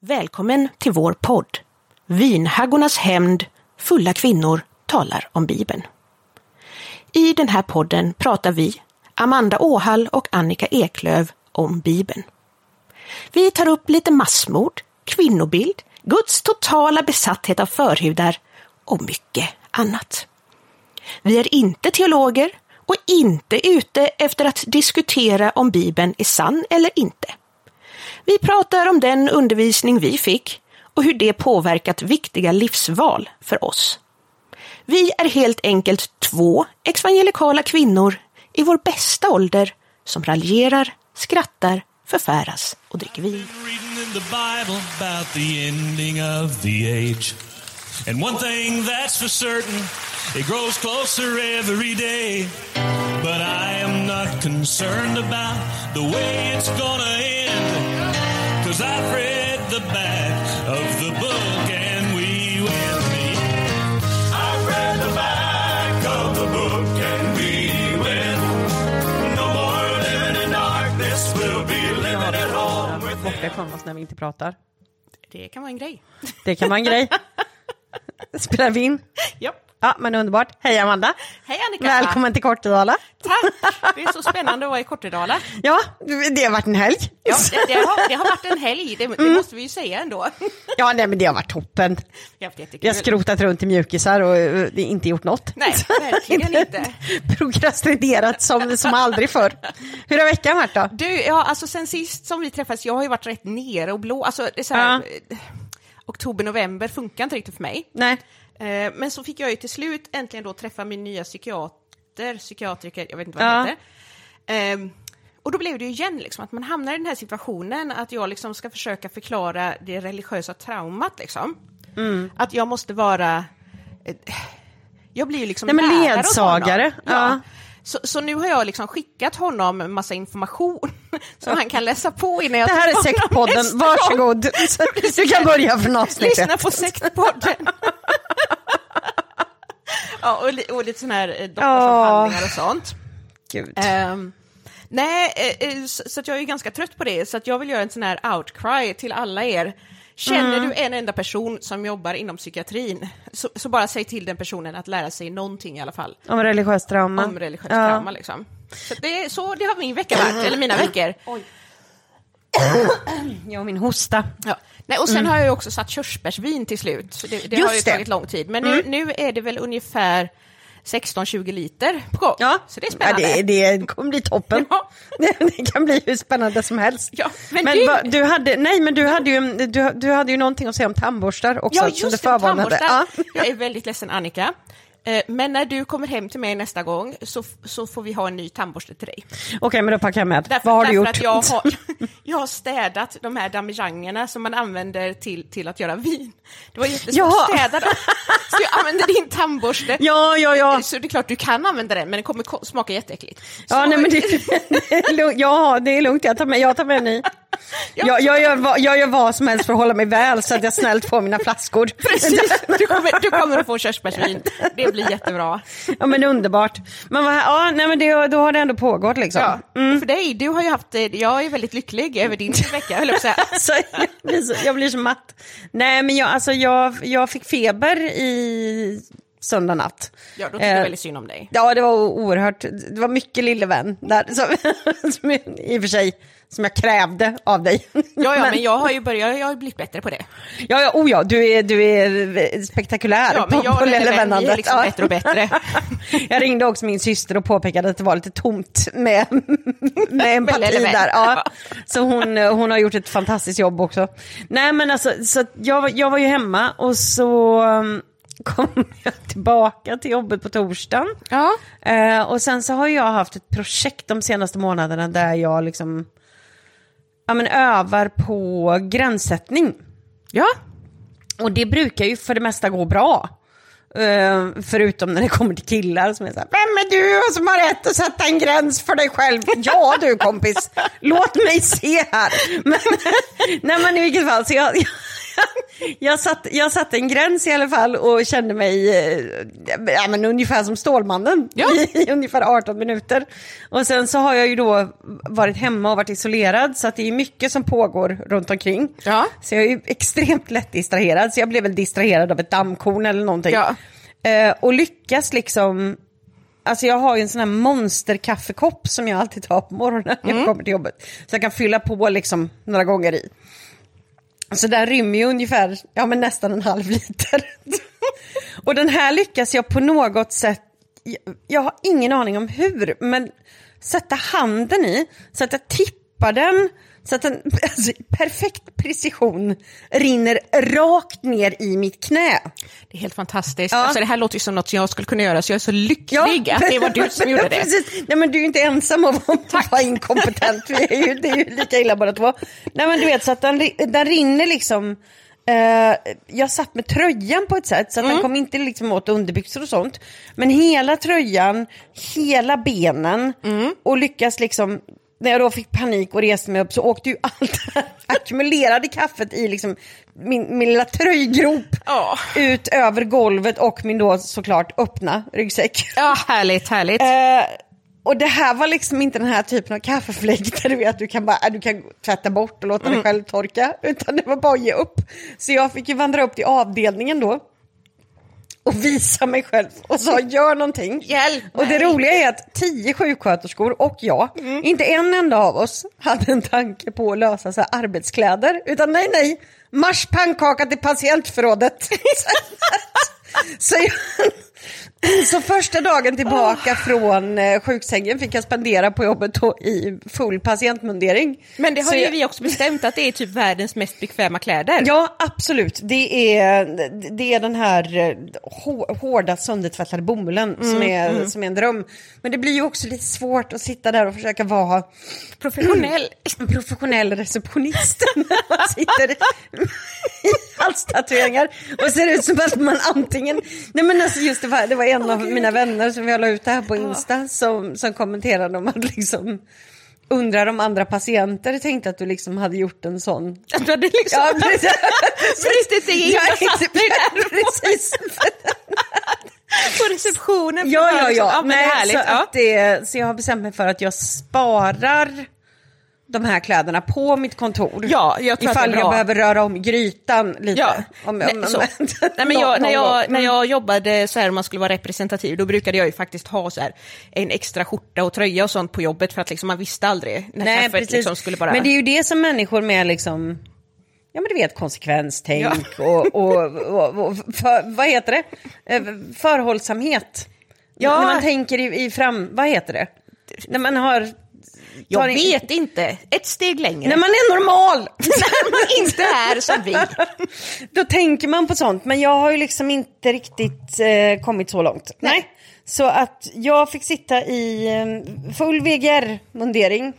Välkommen till vår podd. Vinhaggornas hämnd, fulla kvinnor talar om Bibeln. I den här podden pratar vi, Amanda Åhall och Annika Eklöv, om Bibeln. Vi tar upp lite massmord, kvinnobild, Guds totala besatthet av förhudar och mycket annat. Vi är inte teologer och inte ute efter att diskutera om Bibeln är sann eller inte. Vi pratar om den undervisning vi fick och hur det påverkat viktiga livsval för oss. Vi är helt enkelt två evangelikala kvinnor i vår bästa ålder som raljerar, skrattar, förfäras och dricker vin. And one thing that's for certain, it grows closer every day. But I am not concerned about the way it's gonna end. Cause I've read the back of the book and we will meet. I've read the back of the book and we will. No more living in darkness, we'll be living at home with borta ifrån oss när vi inte pratar. Det kan vara en grej. Det kan vara en grej. Spelar vi in? Ja. Ja, men underbart. Hej Amanda! Hej Annika! Välkommen till Kortedala. Tack! Det är så spännande att vara i Kortedala. Ja, det har varit en helg. Ja, det, det, har, det har varit en helg, det, det måste vi ju säga ändå. Ja, nej, men det har varit toppen. Det har skrotat runt i mjukisar och eh, inte gjort något. Nej, verkligen inte. Prokrastinerat som, som aldrig förr. Hur har veckan varit då? Du, ja, alltså sen sist som vi träffades, jag har ju varit rätt nere och blå, alltså det är så här, eh, oktober, november funkar inte riktigt för mig. Nej. Eh, Men så fick jag ju till slut äntligen då träffa min nya psykiater, psykiatriker, jag vet inte vad Ja. det heter. Ehm, Och då blev det ju igen liksom att man hamnar i den här situationen att jag liksom ska försöka förklara det religiösa traumat liksom. Mm. Att jag måste vara... eh, Jag blir ju liksom Nej, men ledsagare, honom. ja. Så, så nu har jag liksom skickat honom massa information som han kan läsa på innan jag Det här är sektpodden, varsågod. Du kan börja från avsnittet. Lyssna på sektpodden. ja, och, li- och lite sådana här eh, doktorsavhandlingar och sånt. Gud. Ehm, nej, eh, eh, så, att jag är ju ganska trött på det, så att jag vill göra en sån här outcry till alla er. Känner Mm. du en enda person som jobbar inom psykiatrin, så, så bara säg till den personen att lära sig någonting i alla fall Om religiöst trauma. om religiöst Ja. trauma. Liksom. Så, det, så det har min vecka varit, eller mina veckor. Jag och min hosta. Ja. Nej, och sen har jag ju också satt körsbärsvin till slut, så det, det har ju det. tagit lång tid. Men nu, nu är det väl ungefär 16-20 liter på gång. Ja, Så det är spännande. Ja, det, det kommer bli toppen. Ja. Det kan bli hur spännande som helst. Ja, men men du- va, du hade, nej, men du hade, ju, du, du hade ju någonting att säga om tandborstar också. Ja, just det, tandborstar. Ja. Jag är väldigt ledsen, Annika. Eh, Men när du kommer hem till mig nästa gång så, så får vi ha en ny tandborste till dig. Okej, men då packar jag med. Därför, Vad har du gjort? att jag har, jag har städat de här damejangerna som man använder till, till att göra vin. Det var jättesvårt att städa dem. Så jag använde din tandborste. Ja, ja, ja. Så det är klart du kan använda den, men den kommer ko- smaka jätteäckligt. Ja, nej, men det, det är lugnt. ja, det är lugnt. Jag tar med, jag tar med en ny. Jag, jag, gör, vad- jag gör vad som helst för att hålla mig väl så att jag snällt får mina flaskor. Precis, du kommer, du kommer att få körsbärsvin. Det blir jättebra. Ja, men underbart. Men vad, ja, nej, men det, då har det ändå pågått liksom. Ja. För dig, du har ju haft, eh, jag är väldigt lycklig över din vecka, höll jag. Alltså, jag, blir så, jag blir så matt. Nej, men jag, alltså, jag, jag fick feber i söndag natt. Ja, då tycker jag Eh, väldigt synd om dig. Ja, det var oerhört. Det var mycket lille vän där. Som, som, I och för sig, som jag krävde av dig. Ja, ja, men jag har ju börjat, jag har blivit bättre på det. Ja, ja, oh ja, du är, du är spektakulär Ja, men på, jag på är lillevänandet. liksom bättre och bättre. Jag ringde också min syster och påpekade att det var lite tomt med, med empati där. Ja. Så hon, hon har gjort ett fantastiskt jobb också. Nej men alltså, så jag, jag var ju hemma och så um, kom jag tillbaka till jobbet på torsdagen. Ja. Eh, och sen så har jag haft ett projekt de senaste månaderna där jag liksom ja, men övar på gränssättning. Ja. Och det brukar ju för det mesta gå bra. Eh, förutom när det kommer till killar som är så här, vem är du som har rätt att sätta en gräns för dig själv? Ja du kompis, låt mig se här. Men, nej men i vilket fall, så jag, jag, satt, jag satte en gräns i alla fall och kände mig eh, ja, men ungefär som Stålmannen Ja. i, i ungefär 18 minuter. Och sen så har jag ju då varit hemma och varit isolerad så att det är mycket som pågår runt omkring. Ja. Så jag är ju extremt lätt distraherad, så jag blev väl distraherad av ett dammkorn eller någonting. Ja. Eh, och lyckas liksom, alltså jag har ju en sån här monsterkaffekopp som jag alltid tar på morgonen när jag kommer till jobbet. Så jag kan fylla på liksom några gånger i. Så den rymmer ju ungefär, ja men nästan en halv liter. och den här lyckas jag på något sätt, jag, har ingen aning om hur, men sätta handen i så att jag tippar den så att den alltså, perfekt precision rinner rakt ner i mitt knä. Det är helt fantastiskt. Ja. Alltså, det här låter ju som något som jag skulle kunna göra, så jag är så lycklig att det var du som gjorde det. Precis. Nej men du är ju inte ensam om att vara inkompetent. Vi är ju, det är ju lika illa båda två. Nej men du vet så att den, den rinner liksom. Eh, jag satt med tröjan på ett sätt så att Mm. den kom inte liksom åt underbyxor och sånt. Men hela tröjan, hela benen Mm. och lyckas liksom när jag då fick panik och reste mig upp så åkte ju allt ackumulerade kaffet i liksom min, min lilla tröjgrop Ja. ut över golvet och min då såklart öppna ryggsäck. Ja, härligt, härligt. Eh, och det här var liksom inte den här typen av kaffefläck där du vet du kan bara äh, du kan tvätta bort och låta Mm. dig själv torka. Utan det var bara att ge upp. Så jag fick ju vandra upp till avdelningen då. Och visa mig själv och sa gör någonting. Hjälp Och det mig. roliga är att tio sjuksköterskor och jag, Mm. inte en enda av oss hade en tanke på att lösa så arbetskläder. Utan nej, nej, marsch pannkaka till patientförrådet. så, jag, så första dagen tillbaka från eh, sjuksängen fick jag spendera på jobbet i full patientmundering. Men det har Så ju jag- vi också bestämt att det är typ världens mest bekväma kläder. Ja, absolut. Det är, det är den här eh, hå- hårda söndertvättade bomullen som, Mm, är, som är en dröm. Men det blir ju också lite svårt att sitta där och försöka vara Professionell. professionell receptionist när man sitter i halstatueringar och ser ut som att man antingen... Nej men alltså just det var, det var en av mina vänner som jag la ut det här på Insta som, som kommenterade om att liksom undrar om andra patienter tänkte att du liksom hade gjort en sån Att du hade liksom... Ja, precis. Det är Ja, jag satt mig där precis. på receptionen. Ja, ja, liksom- ja. men det är härligt. så, ja. att det, så jag har bestämt mig för att jag sparar de här kläderna på mitt kontor. Ja, jag tror Ifall jag behöver röra om grytan lite. Ja, Om, nej, om, så. om- nej, men jag, när, jag, när jag jobbade så här om man skulle vara representativ, då brukade jag ju faktiskt ha så här en extra skjorta och tröja och sånt på jobbet för att liksom, man visste aldrig när Nej, kaffet liksom skulle bara... Men det är ju det som människor med liksom, ja men du vet konsekvenstänk och, och, och, och för, vad heter det? Eh, Förhållsamhet. Ja. När man tänker i, i fram, vad heter det? När man har... jag vet inte, ett steg längre. När man är normal! När man inte är som vi. Då tänker man på sånt, men jag har ju liksom inte riktigt eh, kommit så långt. Nej. Så att jag fick sitta i eh, full VGR-mundering.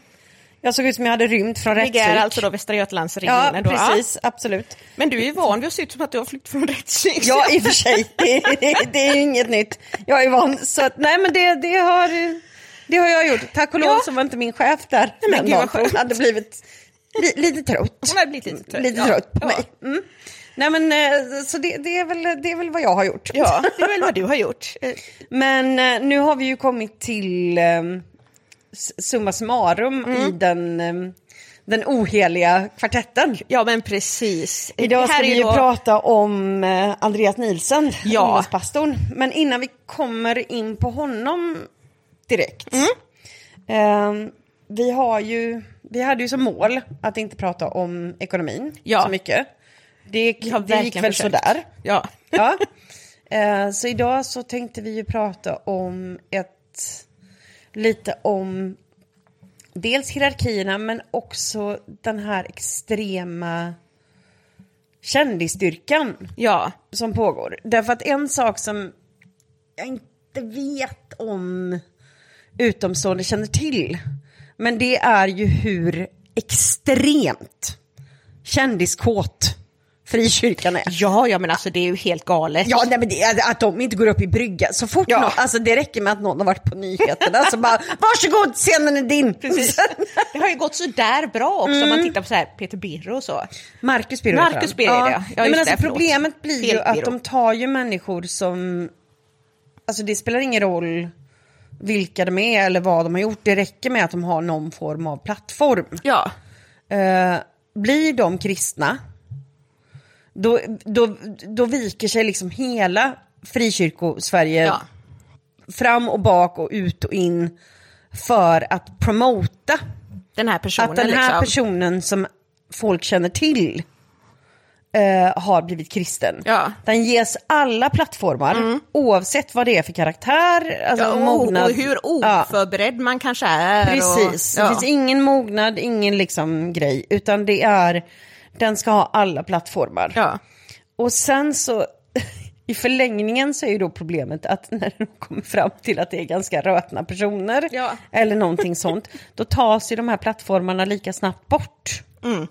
Jag såg ut som jag hade rymt från rättspsyk. alltså då Västra Götalandsregionen Ja, då? precis, absolut. Men du är ju van vid att se ut som att du har flytt från rättspsyk. Ja, i och för sig. Det, det, det är ju inget nytt. Jag är van. Så att, nej, men det, det, har, det har jag gjort. Tack och lov Ja. så var inte min chef där. men den dagen, Hon hade blivit li, lite trött. Hon har blivit lite trött. Lite Ja. trött på Ja. mig. Mm. Nej, men, eh, så det, det, är väl, det är väl vad jag har gjort. Ja, det är väl vad du har gjort. Men eh, nu har vi ju kommit till eh, s- summa summarum Mm. i den, eh, den oheliga kvartetten. Ja, men precis. Idag ska vi ju då- prata om eh, Andreas Nielsen, Ja. ungdomspastorn. Men innan vi kommer in på honom direkt. Mm. Eh, vi, har ju, vi hade ju som mål att inte prata om ekonomin Ja. så mycket. Det, det gick väl försökt. sådär. Ja. Ja. Eh, så idag så tänkte vi ju prata om ett, lite om dels hierarkierna men också den här extrema kändisstyrkan ja. som pågår. Därför att en sak som jag inte vet om utomstående känner till, men det är ju hur extremt kändiskåt frikyrkan är. Ja, ja men alltså det är ju helt galet. Ja, nej, men det, att de inte går upp i brygga. Så fort Ja. någon, alltså det räcker med att någon har varit på nyheterna så bara varsågod, scenen är din. Precis. Det har ju gått så där bra också om man tittar på så här Peter Birro och så. Marcus Birro Marcus. Birro, ja. Ja, just men alltså, det, problemet blir ju Fel att Birro. de tar ju människor som, alltså det spelar ingen roll vilka de är eller vad de har gjort. Det räcker med att de har någon form av plattform. Ja. Eh, blir de kristna, då, då, då viker sig liksom hela frikyrko-Sverige ja. fram och bak och ut och in för att promota Den här personen att den här liksom. personen som folk känner till eh, har blivit kristen. Ja. Mm. Den ges alla plattformar oavsett vad det är för karaktär, alltså ja, och, mognad. och hur Ja. oförberedd man kanske är. Precis, Och, det ja. finns ingen mognad, ingen liksom grej, utan det är, den ska ha alla plattformar. ja. Och sen så, i förlängningen så är ju då problemet att när de kommer fram till att det är ganska rötna personer, Ja. eller någonting sånt, då tas ju de här plattformarna lika snabbt bort. Mm.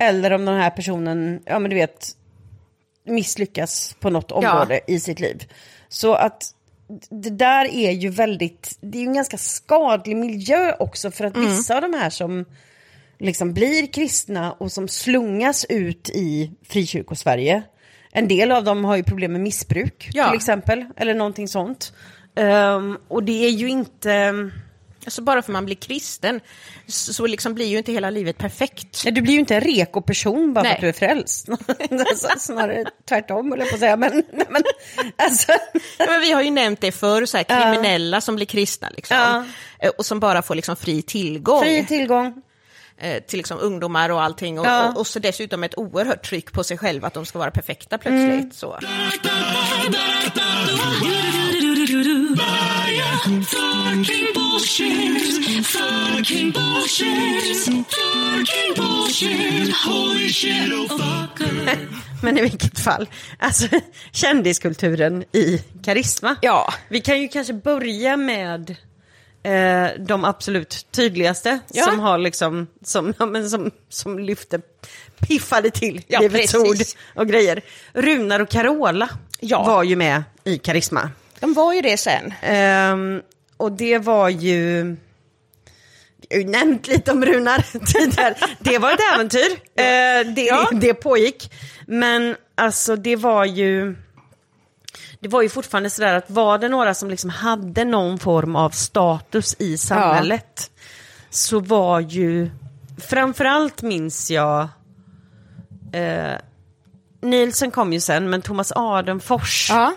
Eller om den här personen, ja men du vet, misslyckas på något område i sitt liv. Så att det där är ju väldigt, det är ju en ganska skadlig miljö också för att Mm. vissa av de här som liksom blir kristna och som slungas ut i frikyrkosverige. En del av dem har ju problem med missbruk Ja. till exempel, eller någonting sånt. Ehm, och det är ju inte, Alltså bara för man blir kristen så, liksom blir ju inte hela livet perfekt. Nej, du blir ju inte en reko person bara Nej. för att du är frälst. Alltså, Snarare tvärtom, höll jag på att säga. Men, men, alltså, Ja, men vi har ju nämnt det förr, så här, kriminella som blir kristna liksom. Ja. Eh, Och som bara får liksom fri tillgång fri tillgång. eh, till liksom ungdomar och allting. Och, Ja. och, och så dessutom ett oerhört tryck på sig själva att de ska vara perfekta plötsligt. Mm. Så. Fucking bullshit. Fucking bullshit. Fucking bullshit. Holy shit, oh fucker. Men i vilket fall, alltså kändiskulturen i karisma. Ja. Vi kan ju kanske börja med eh, de absolut tydligaste Ja. som har liksom, som, ja, men som, som lyfte, piffade till Ja, Livets. Ord och grejer. Runar och Carola Ja. var ju med i Karisma. De var ju det sen. Ehm, och det var ju... Jag har ju nämnt lite om Runar tidigare. Det var ett äventyr. Eh, det, Ja. det pågick. Men alltså det var ju... Det var ju fortfarande sådär att var det några som liksom hade någon form av status i samhället så var ju... Framförallt minns jag... Eh, Nielsen kom ju sen, men Thomas Adenfors Ja.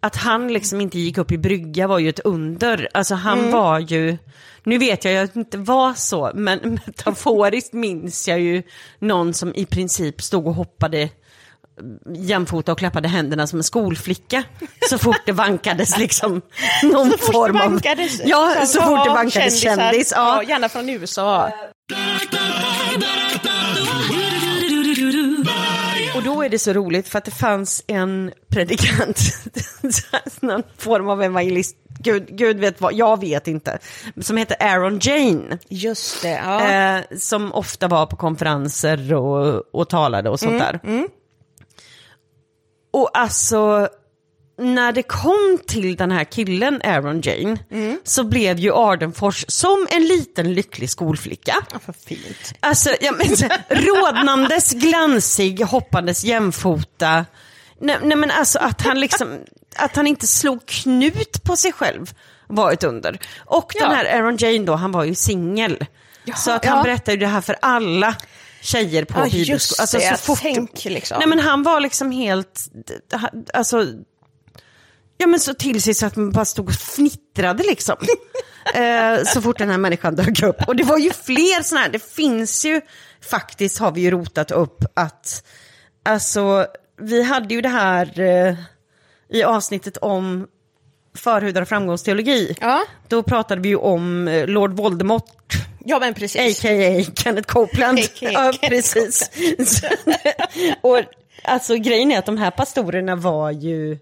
Att han liksom inte gick upp i brygga var ju ett under. Alltså han Mm. var ju, nu vet jag ju att det inte var så, men metaforiskt minns jag ju någon som i princip stod och hoppade jämfota och klappade händerna som en skolflicka. Så fort det vankades liksom någon form av... Bankades, Ja, så fort det vankades kändisar. kändis. Ja. gärna från USA. Och då är det så roligt för att det fanns en predikant, någon form av evangelist, Gud, Gud vet vad, jag vet inte, som heter Aaron Jane. Just det, ja. Eh, som ofta var på konferenser och, och talade och sånt där. Och alltså, när det kom till den här killen, Aaron Jane, så blev ju Ardenfors som en liten lycklig skolflicka. Vad fint. Alltså, ja, men, rodnandes, glansig, hoppandes jämfota. Nej, nej men alltså att han liksom, att han inte slog knut på sig själv var ett under. Och den Ja. här Aaron Jane då, han var ju singel. Så att han ja. berättade det här för alla tjejer på Ja, bibelskolan. just Alltså, så fort, tänker liksom. Nej men han var liksom helt, alltså, ja men så till sig så att man bara stod och fnittrade liksom. eh, så fort den här människan dök upp. Och det var ju fler sådana här, det finns ju, faktiskt har vi ju rotat upp att, alltså, vi hade ju det här eh, i avsnittet om förhudar och framgångsteologi. Ja. Då pratade vi ju om eh, Lord Voldemort Ja, men precis. A.k.a. Kenneth Copeland. A.k.a. ja, Kenneth precis. Och alltså grejen är att de här pastorerna var ju,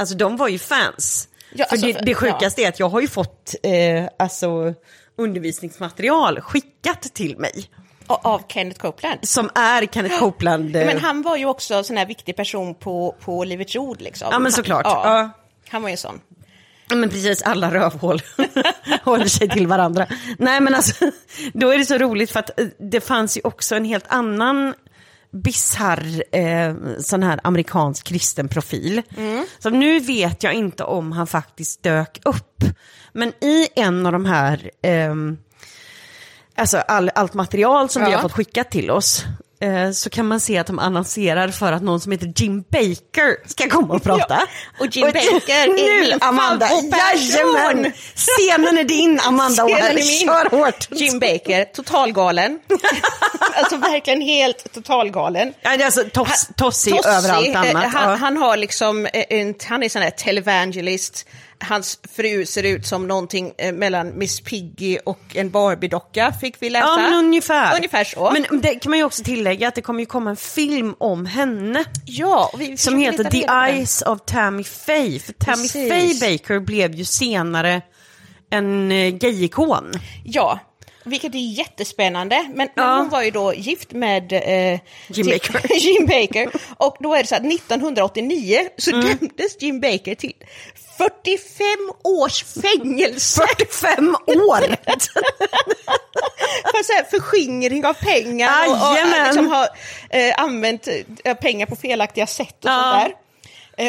alltså de var ju fans. Ja, för alltså, det, det ja. sjukaste är att jag har ju fått eh, alltså, undervisningsmaterial skickat till mig. Av Kenneth Copeland. Som är Kenneth Copeland. eh, Men han var ju också en sån här viktig person på, på Livets Ord. Liksom. Ja, men såklart. Ja, Ja. Han var ju sån. Ja, Men precis, alla rövhål håller sig till varandra. Nej men alltså, då är det så roligt för att eh, det fanns ju också en helt annan bisarr eh, sån här amerikansk kristen profil. Så nu vet jag inte om han faktiskt dök upp. Men i en av de här, ehm, alltså all, allt material som vi Ja. har fått skickat till oss, eh, så kan man se att de annonserar för att någon som heter Jim Baker ska komma och prata. Ja, och Jim Baker är min Amanda, jajamän! Scenen är din, Amanda. Scenen är. Kör hårt. Jim Baker, totalgalen. alltså verkligen helt totalgalen. Alltså toss, tossig Tossig, över allt eh, annat. Han, han har liksom, eh, en, han är sån här televangelist. Hans fru ser ut som någonting eh, mellan Miss Piggy och en Barbie-docka, fick vi läsa. Ja, men ungefär. Ungefär så. Men det kan man ju också tillägga att det kommer ju komma en film om henne. ja, vi Som heter The. Eyes of Tammy Faye. För Tammy Precis. Faye Baker blev ju senare en eh, gayikon. Ja, vilket är jättespännande. Men, Ja. hon var ju då gift med eh, Jim Baker. Jim Baker. Och då är det så att 1989 så Mm. dömdes Jim Baker till 45 års fängelse 45 år! för så här förskingring av pengar och, och Jajamän. liksom har eh, använt eh, pengar på felaktiga sätt och Ja. sånt där. Eh,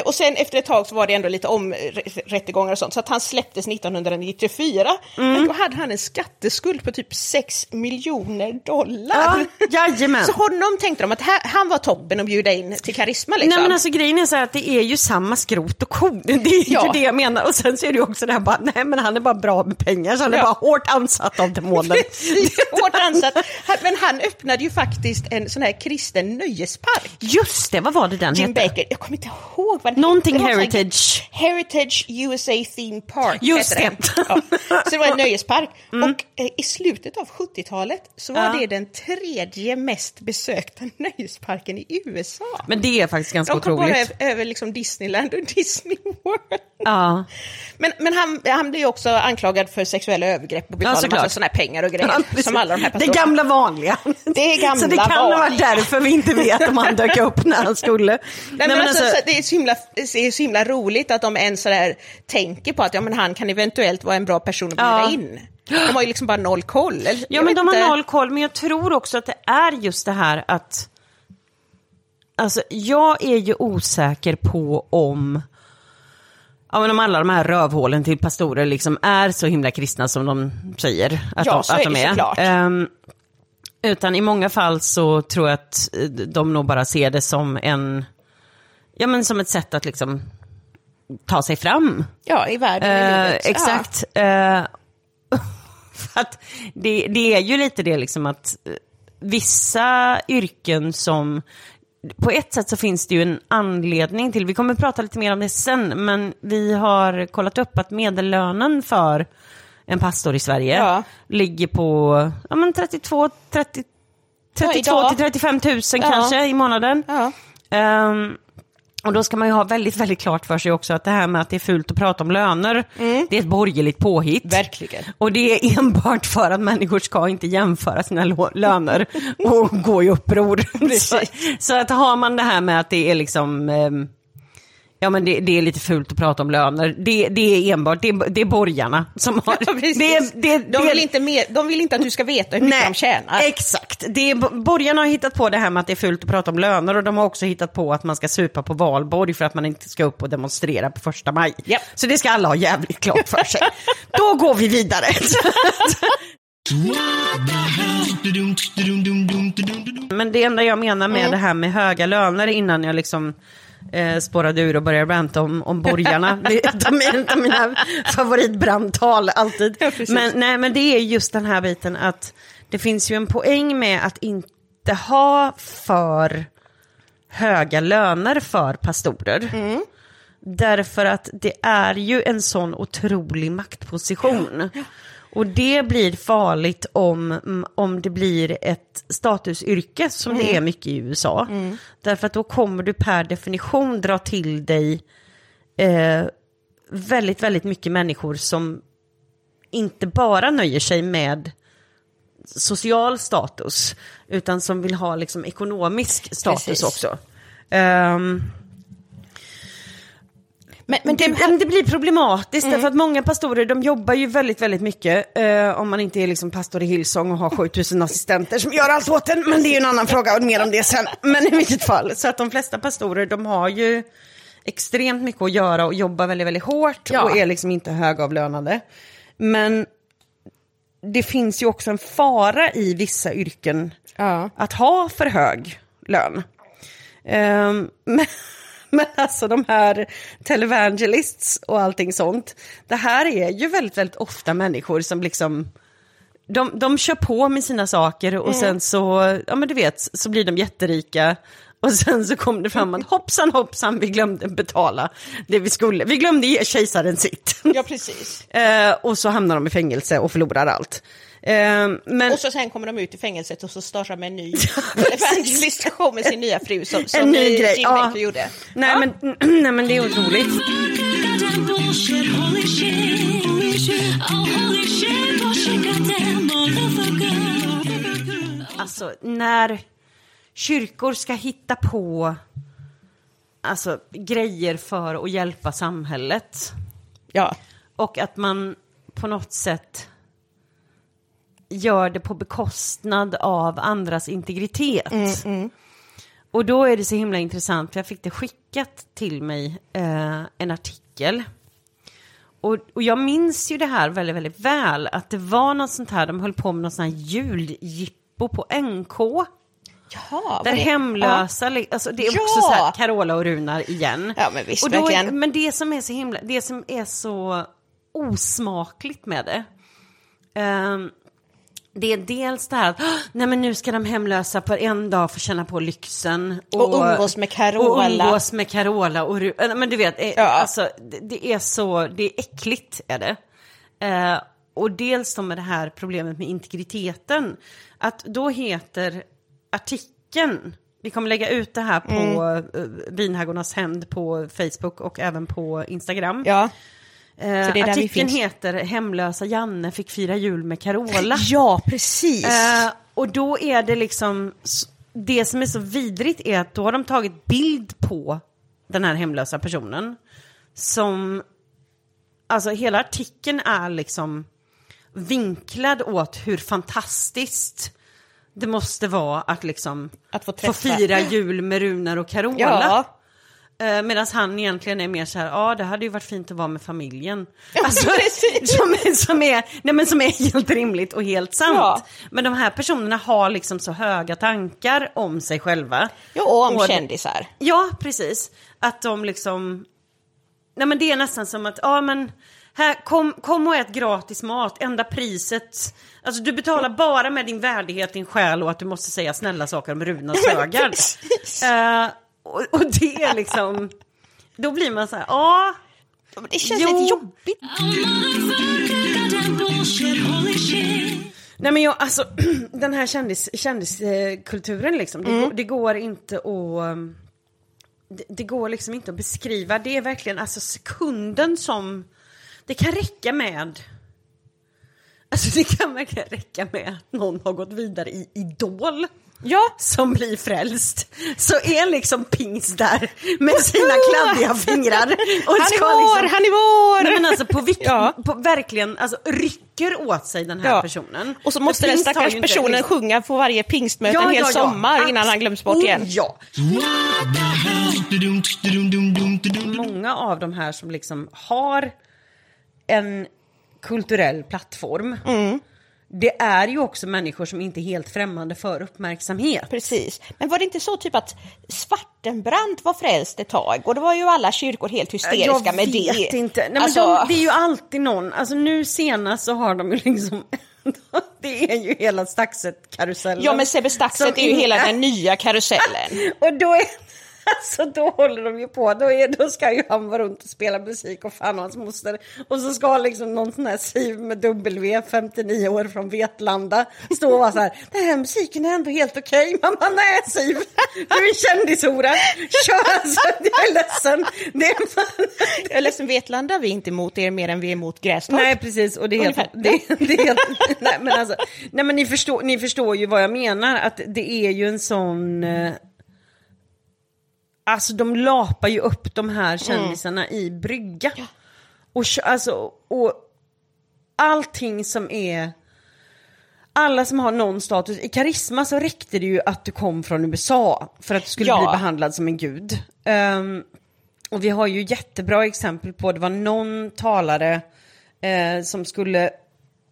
Och sen efter ett tag så var det ändå lite omrättegångar och sånt, så att han släpptes 1994. Mm. Men då hade han en skatteskuld på typ 6 miljoner dollar. Ja, jajamän. Så honom tänkte de att här, han var toppen att bjuda in till karisma liksom. Nej men alltså grejen är så här att det är ju samma skrot och korn. Det är Ja. ju det jag menar. Och sen så är det ju också det här bara, nej men han är bara bra med pengar så han är Ja. bara hårt ansatt av demonen. Precis, Han- Men han öppnade ju faktiskt en sån här kristen nöjespark. Just det, vad var det den Jim hette? Baker, jag kommer inte ihåg vad den Någonting hette. Heritage. Heritage USA Theme Park Just det. Mm. Ja. Så det var en nöjespark. Och eh, i slutet av 70-talet så var Ja. det den tredje mest besökta nöjesparken i USA. Men det är faktiskt ganska De kom bara otroligt. över, över liksom Disneyland och Disney World. Ja. Men, men han, han ju också anklagad för sexuella övergrepp och betalade såklart. massa sådana här pengar och grejer. Ja, som alla de här det gamla vanliga. Det gamla Så det kan ha varit vanliga. därför vi inte vet om han dök upp när han skulle. Nej, men alltså, så det, är så himla, det är så himla roligt att de ens sådär tänker på att ja, men han kan eventuellt vara en bra person att bjuda Ja. in. De har ju liksom bara noll koll. Eller, Ja men de har inte. noll koll, men jag tror också att det är just det här att... Alltså jag är ju osäker på om... Ja men om alla de här rövhålen till pastorer liksom är så himla kristna som de säger att Ja, de, så att är de är. såklart. Ehm, utan i många fall så tror jag att eh, de nog bara ser det som en... Ja men som ett sätt att liksom ta sig fram. Ja, i världen, i Eh, exakt. Eh, för att det, det är ju lite det liksom att vissa yrken som... På ett sätt så finns det ju en anledning till, vi kommer prata lite mer om det sen, men vi har kollat upp att medellönen för en pastor i Sverige Ja. ligger på ja, men 32, 30, 32 idag. till 35 000 Ja. kanske i månaden. Ja. Och då ska man ju ha väldigt, väldigt klart för sig också att det här med att det är fult att prata om löner, det är ett borgerligt påhitt. Verkligen. Och det är enbart för att människor ska inte jämföra sina löner och gå i uppror. så, så att har man det här med att det är liksom, ehm, ja men det, det är lite fult att prata om löner, det, det är enbart, det det är borgarna som har... Ja, det, det, de, vill inte med, de vill inte att du ska veta hur mycket de tjänar. Exakt. Det är, borgarna har hittat på det här med att det är fult att prata om löner och de har också hittat på att man ska supa på valborg för att man inte ska upp och demonstrera på första maj. Japp. Så det ska alla ha jävligt klart för sig. Då går vi vidare. Men det enda jag menar med Mm. det här med höga löner innan jag liksom eh, spårade ur och började ranta om, om borgarna. Det är ett av mina, favoritbrandtal alltid. Ja, men, nej, men det är just den här biten att det finns ju en poäng med att inte ha för höga löner för pastorer. Mm. Därför att det är ju en sån otrolig maktposition. Och det blir farligt om, mm, om det blir ett statusyrke som det är mycket i USA. Därför att då kommer du per definition dra till dig eh, väldigt, väldigt mycket människor som inte bara nöjer sig med social status, utan som vill ha liksom ekonomisk status Precis. också. Ehm, Men, men det, det, blir problematiskt Mm. därför att många pastorer de jobbar ju väldigt, väldigt mycket. Eh, om man inte är liksom pastor i Hillsong och har 7000 assistenter som gör allt åt en. Men det är ju en annan fråga och mer om det sen. Men i vilket fall, så att de flesta pastorer de har ju extremt mycket att göra och jobbar väldigt, väldigt hårt Ja. och är liksom inte högavlönade. Men det finns ju också en fara i vissa yrken Ja. att ha för hög lön. Ehm, men, men alltså de här televangelists och allting sånt, det här är ju väldigt, väldigt ofta människor som liksom de, de kör på med sina saker och sen så, ja men du vet, så blir de jätterika. Och sen så kom det fram att hoppsan hoppsan, vi glömde betala det vi skulle. Vi glömde ge kejsaren sitt. ja, precis. Eh, och så hamnar de i fängelse och förlorar allt. Eh, men Och så sen kommer de ut i fängelset och så startar de en ny evangelistation med sin nya fru som, som en ny eh, grej. Jim Ja. Gjorde. Nej, Ja. men, nej men det är otroligt. Alltså när kyrkor ska hitta på alltså, grejer för att hjälpa samhället Ja. och att man på något sätt gör det på bekostnad av andras integritet. Och då är det så himla intressant, för jag fick det skickat till mig, eh, en artikel. Och, och jag minns ju det här väldigt, väldigt väl, att det var något sånt här, de höll på med något sånt här juljippo på NK. Jaha. Där hemlösa, li- alltså det är Ja. också så här Carola och Runar igen. Ja, men visst, och då verkligen. Men det som är så himla, det som är så osmakligt med det, ehm, det är dels det här att "Åh, nej men nu ska de hemlösa på en dag få känna på lyxen. Och umgås med Carola. Och umgås med Carola och äh, men du vet, eh, Ja. alltså, det, det är så, det är äckligt är det. Eh, och dels då med det här problemet med integriteten. Att då heter artikeln, vi kommer lägga ut det här på mm. Vinhaggornas hämnd på Facebook och även på Instagram. Ja. Eh, artikeln heter Hemlösa Janne fick fira jul med Carola. Ja, precis. Eh, och då är det liksom, det som är så vidrigt är att då har de tagit bild på den här hemlösa personen. Som, alltså hela artikeln är liksom vinklad åt hur fantastiskt det måste vara att liksom Att få få fira jul med Runar och Carola. Ja. Eh, Medan han egentligen är mer så här, ja det hade ju varit fint att vara med familjen. Ja, precis. som, är- som, är, nej, men som är helt rimligt och helt sant. Ja. Men de här personerna har liksom så höga tankar om sig själva. Jo, och om Och- kändisar. Ja, precis. Att de liksom... Nej men det är nästan som att, ja men, här, kom, kom och ät gratis mat, enda priset. Alltså du betalar bara med din värdighet, din själ och att du måste säga snälla saker om Runar Sögaard. precis. Och, och det är liksom, då blir man så här, ja. Det känns Jo. lite jobbigt. Nej men jag, alltså den här kändis, kändiskulturen liksom, det, går, det går inte att... um, Det, det går liksom inte att beskriva, det är verkligen alltså sekunden som... Det kan räcka med... Alltså det kan verkligen räcka med att någon har gått vidare i Idol. Ja. Som blir frälst. Så är liksom Pings där med sina kladdiga fingrar. Och Han är ska vår, han är vår! Nej men alltså på, vilk, Ja. på verkligen, alltså rycker åt sig den här Ja. personen. Och så måste den stackars inte personen liksom- sjunga på varje pingstmöte en hel sommar innan han glöms bort Oh, igen. Ja. Många av de här som liksom har en kulturell plattform. Mm. Det är ju också människor som inte är helt främmande för uppmärksamhet. Precis. Men var det inte så typ att Svartenbrandt var frälst ett tag och då var ju alla kyrkor helt hysteriska jag med det. vet inte. Nej, men Alltså- de, det är ju alltid någon. Alltså nu senast så har de ju liksom... det är ju hela Staxet-karusellen. Ja men Sebbe Staxet som är ju hela den nya karusellen. Och då är... Alltså då håller de ju på, då, är, då ska ju han vara runt och spela musik och fan och hans moster. Och så ska liksom någon sån här Siv med W, 59 år från Vetlanda, stå och vara så här, den här musiken är ändå helt okej. Man bara, nej Siv, du är kändishora, kör alltså, jag är ledsen. Det är fan... Jag är ledsen, Vetlanda vi är inte emot er mer än vi är emot Grästorp. Nej, precis. Och det är helt... Det, det är helt nej, men alltså, nej, men ni förstår, ni förstår ju vad jag menar. Att det är ju en sån... Alltså de lapar ju upp de här kändisarna i brygga. Och, kö- alltså, och allting som är... Alla som har någon status, i karisma så räckte det ju att du kom från USA för att du skulle Ja. bli behandlad som en gud. Ehm, och vi har ju jättebra exempel på, det var någon talare eh, som skulle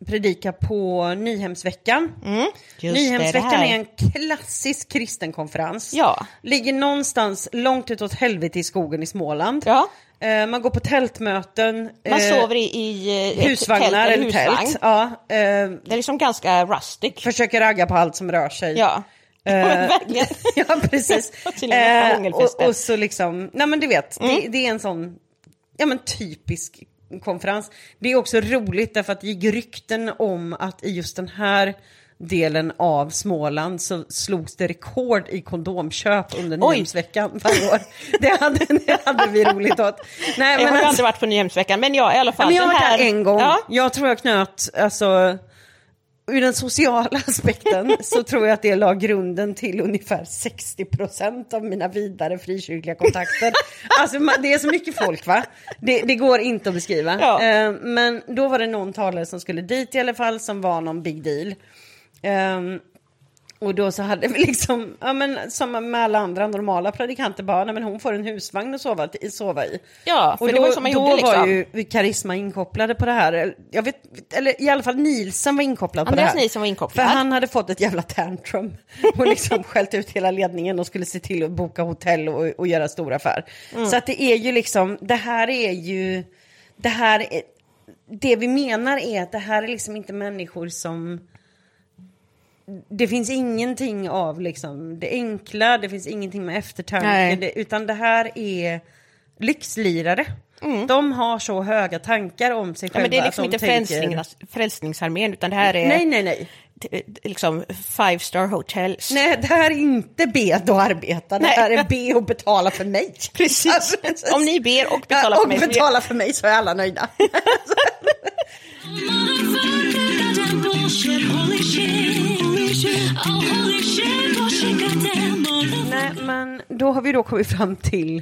predika på Nyhemsveckan. Mm, Nyhemsveckan är en klassisk kristen konferens. Ja. Ligger någonstans långt utåt helvete i skogen i Småland. Ja. Eh, man går på tältmöten. Man eh, sover i, i husvagnar tält eller husvagn. tält. Ja, eh, Det är liksom ganska rustic. försöker ragga på allt som rör sig. Ja, Eh, ja, precis. Och Eh, och så liksom, nej men du vet, Mm. det, det är en sån, ja men typisk konferens. Det är också roligt därför att det gick rykten om att i just den här delen av Småland så slogs det rekord i kondomköp under. Nyhemsveckan varje år. Det hade, det hade vi roligt åt. Nej, jag har ju alltså- aldrig varit på Nyhemsveckan, men ja, i alla fall. men jag har varit där en gång. Ja, Jag tror jag knöt, alltså, ur den sociala aspekten så tror jag att det la grunden till ungefär 60% av mina vidare frikyrkliga kontakter. Alltså det är så mycket folk va? Det, det går inte att beskriva. Ja. Eh, men då var det någon talare som skulle dit i alla fall som var någon big deal. Och då så hade vi liksom, ja men som med alla andra normala predikanter bara, nej men hon får en husvagn att sova, sova i. Ja, för och det då, var ju som man då gjorde, var liksom. ju vi Karisma inkopplade på det här. Jag vet, eller i alla fall Nielsen var inkopplad på Andreas det här. Nielsen var inkopplad. För han hade fått ett jävla tantrum och liksom skällt ut hela ledningen och skulle se till att boka hotell och, och göra stor affär. Mm. Så att det är ju liksom, det här är ju, det här är, det vi menar är att det här är liksom inte människor som det finns ingenting av liksom det enkla, det finns ingenting med eftertanke, det, utan det här är lyxlirare. De har så höga tankar om sig Mm. ja, själva men det är liksom de inte tänker- frälsningsarmén, utan det här är Nej, nej, nej. Liksom five star hotels. Nej, det här är inte be att arbeta, det Nej. här är be och betala för mig. Precis. Alltså, Om ni ber och betalar ja, för och mig. så- betala för mig så är alla nöjda. Nej, men då har vi då kommit fram till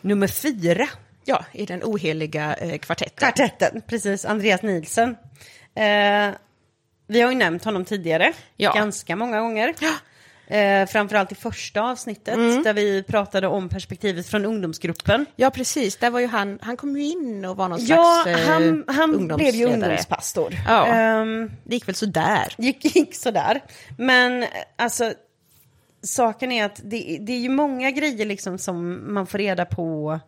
nummer fyra. Ja, i den oheliga eh, kvartetten. Kvartetten, precis. Andreas Nielsen. Eh, vi har ju nämnt honom tidigare, Ja. ganska många gånger. Eh, framförallt i första avsnittet, Mm. där vi pratade om perspektivet från ungdomsgruppen. Ja, precis. Där var ju han, han kom ju in och var någon Ja, slags eh, han, han blev ju ungdomspastor. Ja. Ehm, Det gick väl sådär. gick, gick sådär. Men eh, alltså, saken är att det, det är ju många grejer liksom som man får reda på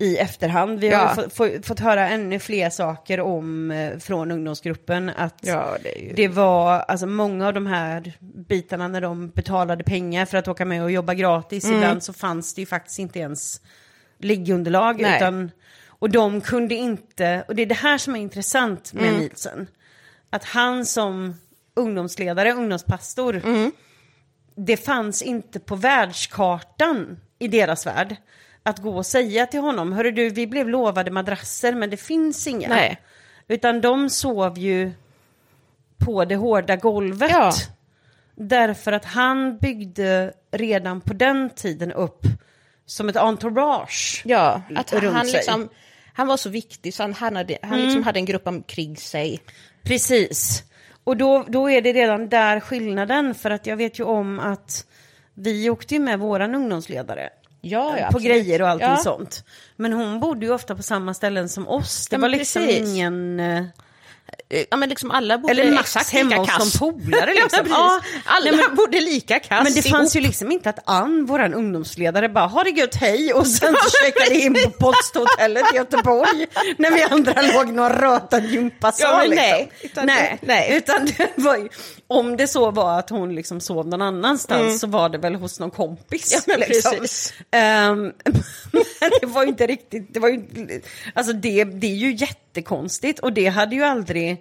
i efterhand. Vi har Ja. fått, få, fått höra ännu fler saker om eh, från ungdomsgruppen. Att Ja, det ju... det var, alltså många av de här bitarna när de betalade pengar för att åka med och jobba gratis, Mm. ibland så fanns det ju faktiskt inte ens liggunderlag. Nej. Utan, och de kunde inte, och det är det här som är intressant med Mm. Nielsen. Att han som ungdomsledare, ungdomspastor, Mm. det fanns inte på världskartan i deras värld. Att gå och säga till honom, hörru du, vi blev lovade madrasser men det finns inga. Nej. Utan de sov ju på det hårda golvet. Ja. Därför att han byggde redan på den tiden upp som ett entourage. Ja, att runt han, sig. liksom, han var så viktig så han, hade, han Mm. liksom hade en grupp omkring sig. Precis. Och då, då är det redan där skillnaden. För att jag vet ju om att vi åkte med våran ungdomsledare. Ja, ja, på grejer och allting Ja. sånt. Men hon bodde ju ofta på samma ställen som oss. Det var liksom precis. ingen... eh, ja, men liksom alla bodde Eller Max hemma lika hos de polare liksom. ja, alla nej, men- bodde lika kass Men det fanns ju liksom inte att Ann, våran ungdomsledare, bara ha det gött, hej och sen så checkade in på posthotellet i Göteborg när vi andra låg någon rötad gympasal. Ja, liksom. nej, utan nej, nej. utan det var ju, om det så var att hon liksom sov någon annanstans Mm. så var det väl hos någon kompis. Ja, men liksom. precis. Ehm, men det var ju inte riktigt, det var ju, alltså det, det är ju jättekonstigt och det hade ju aldrig,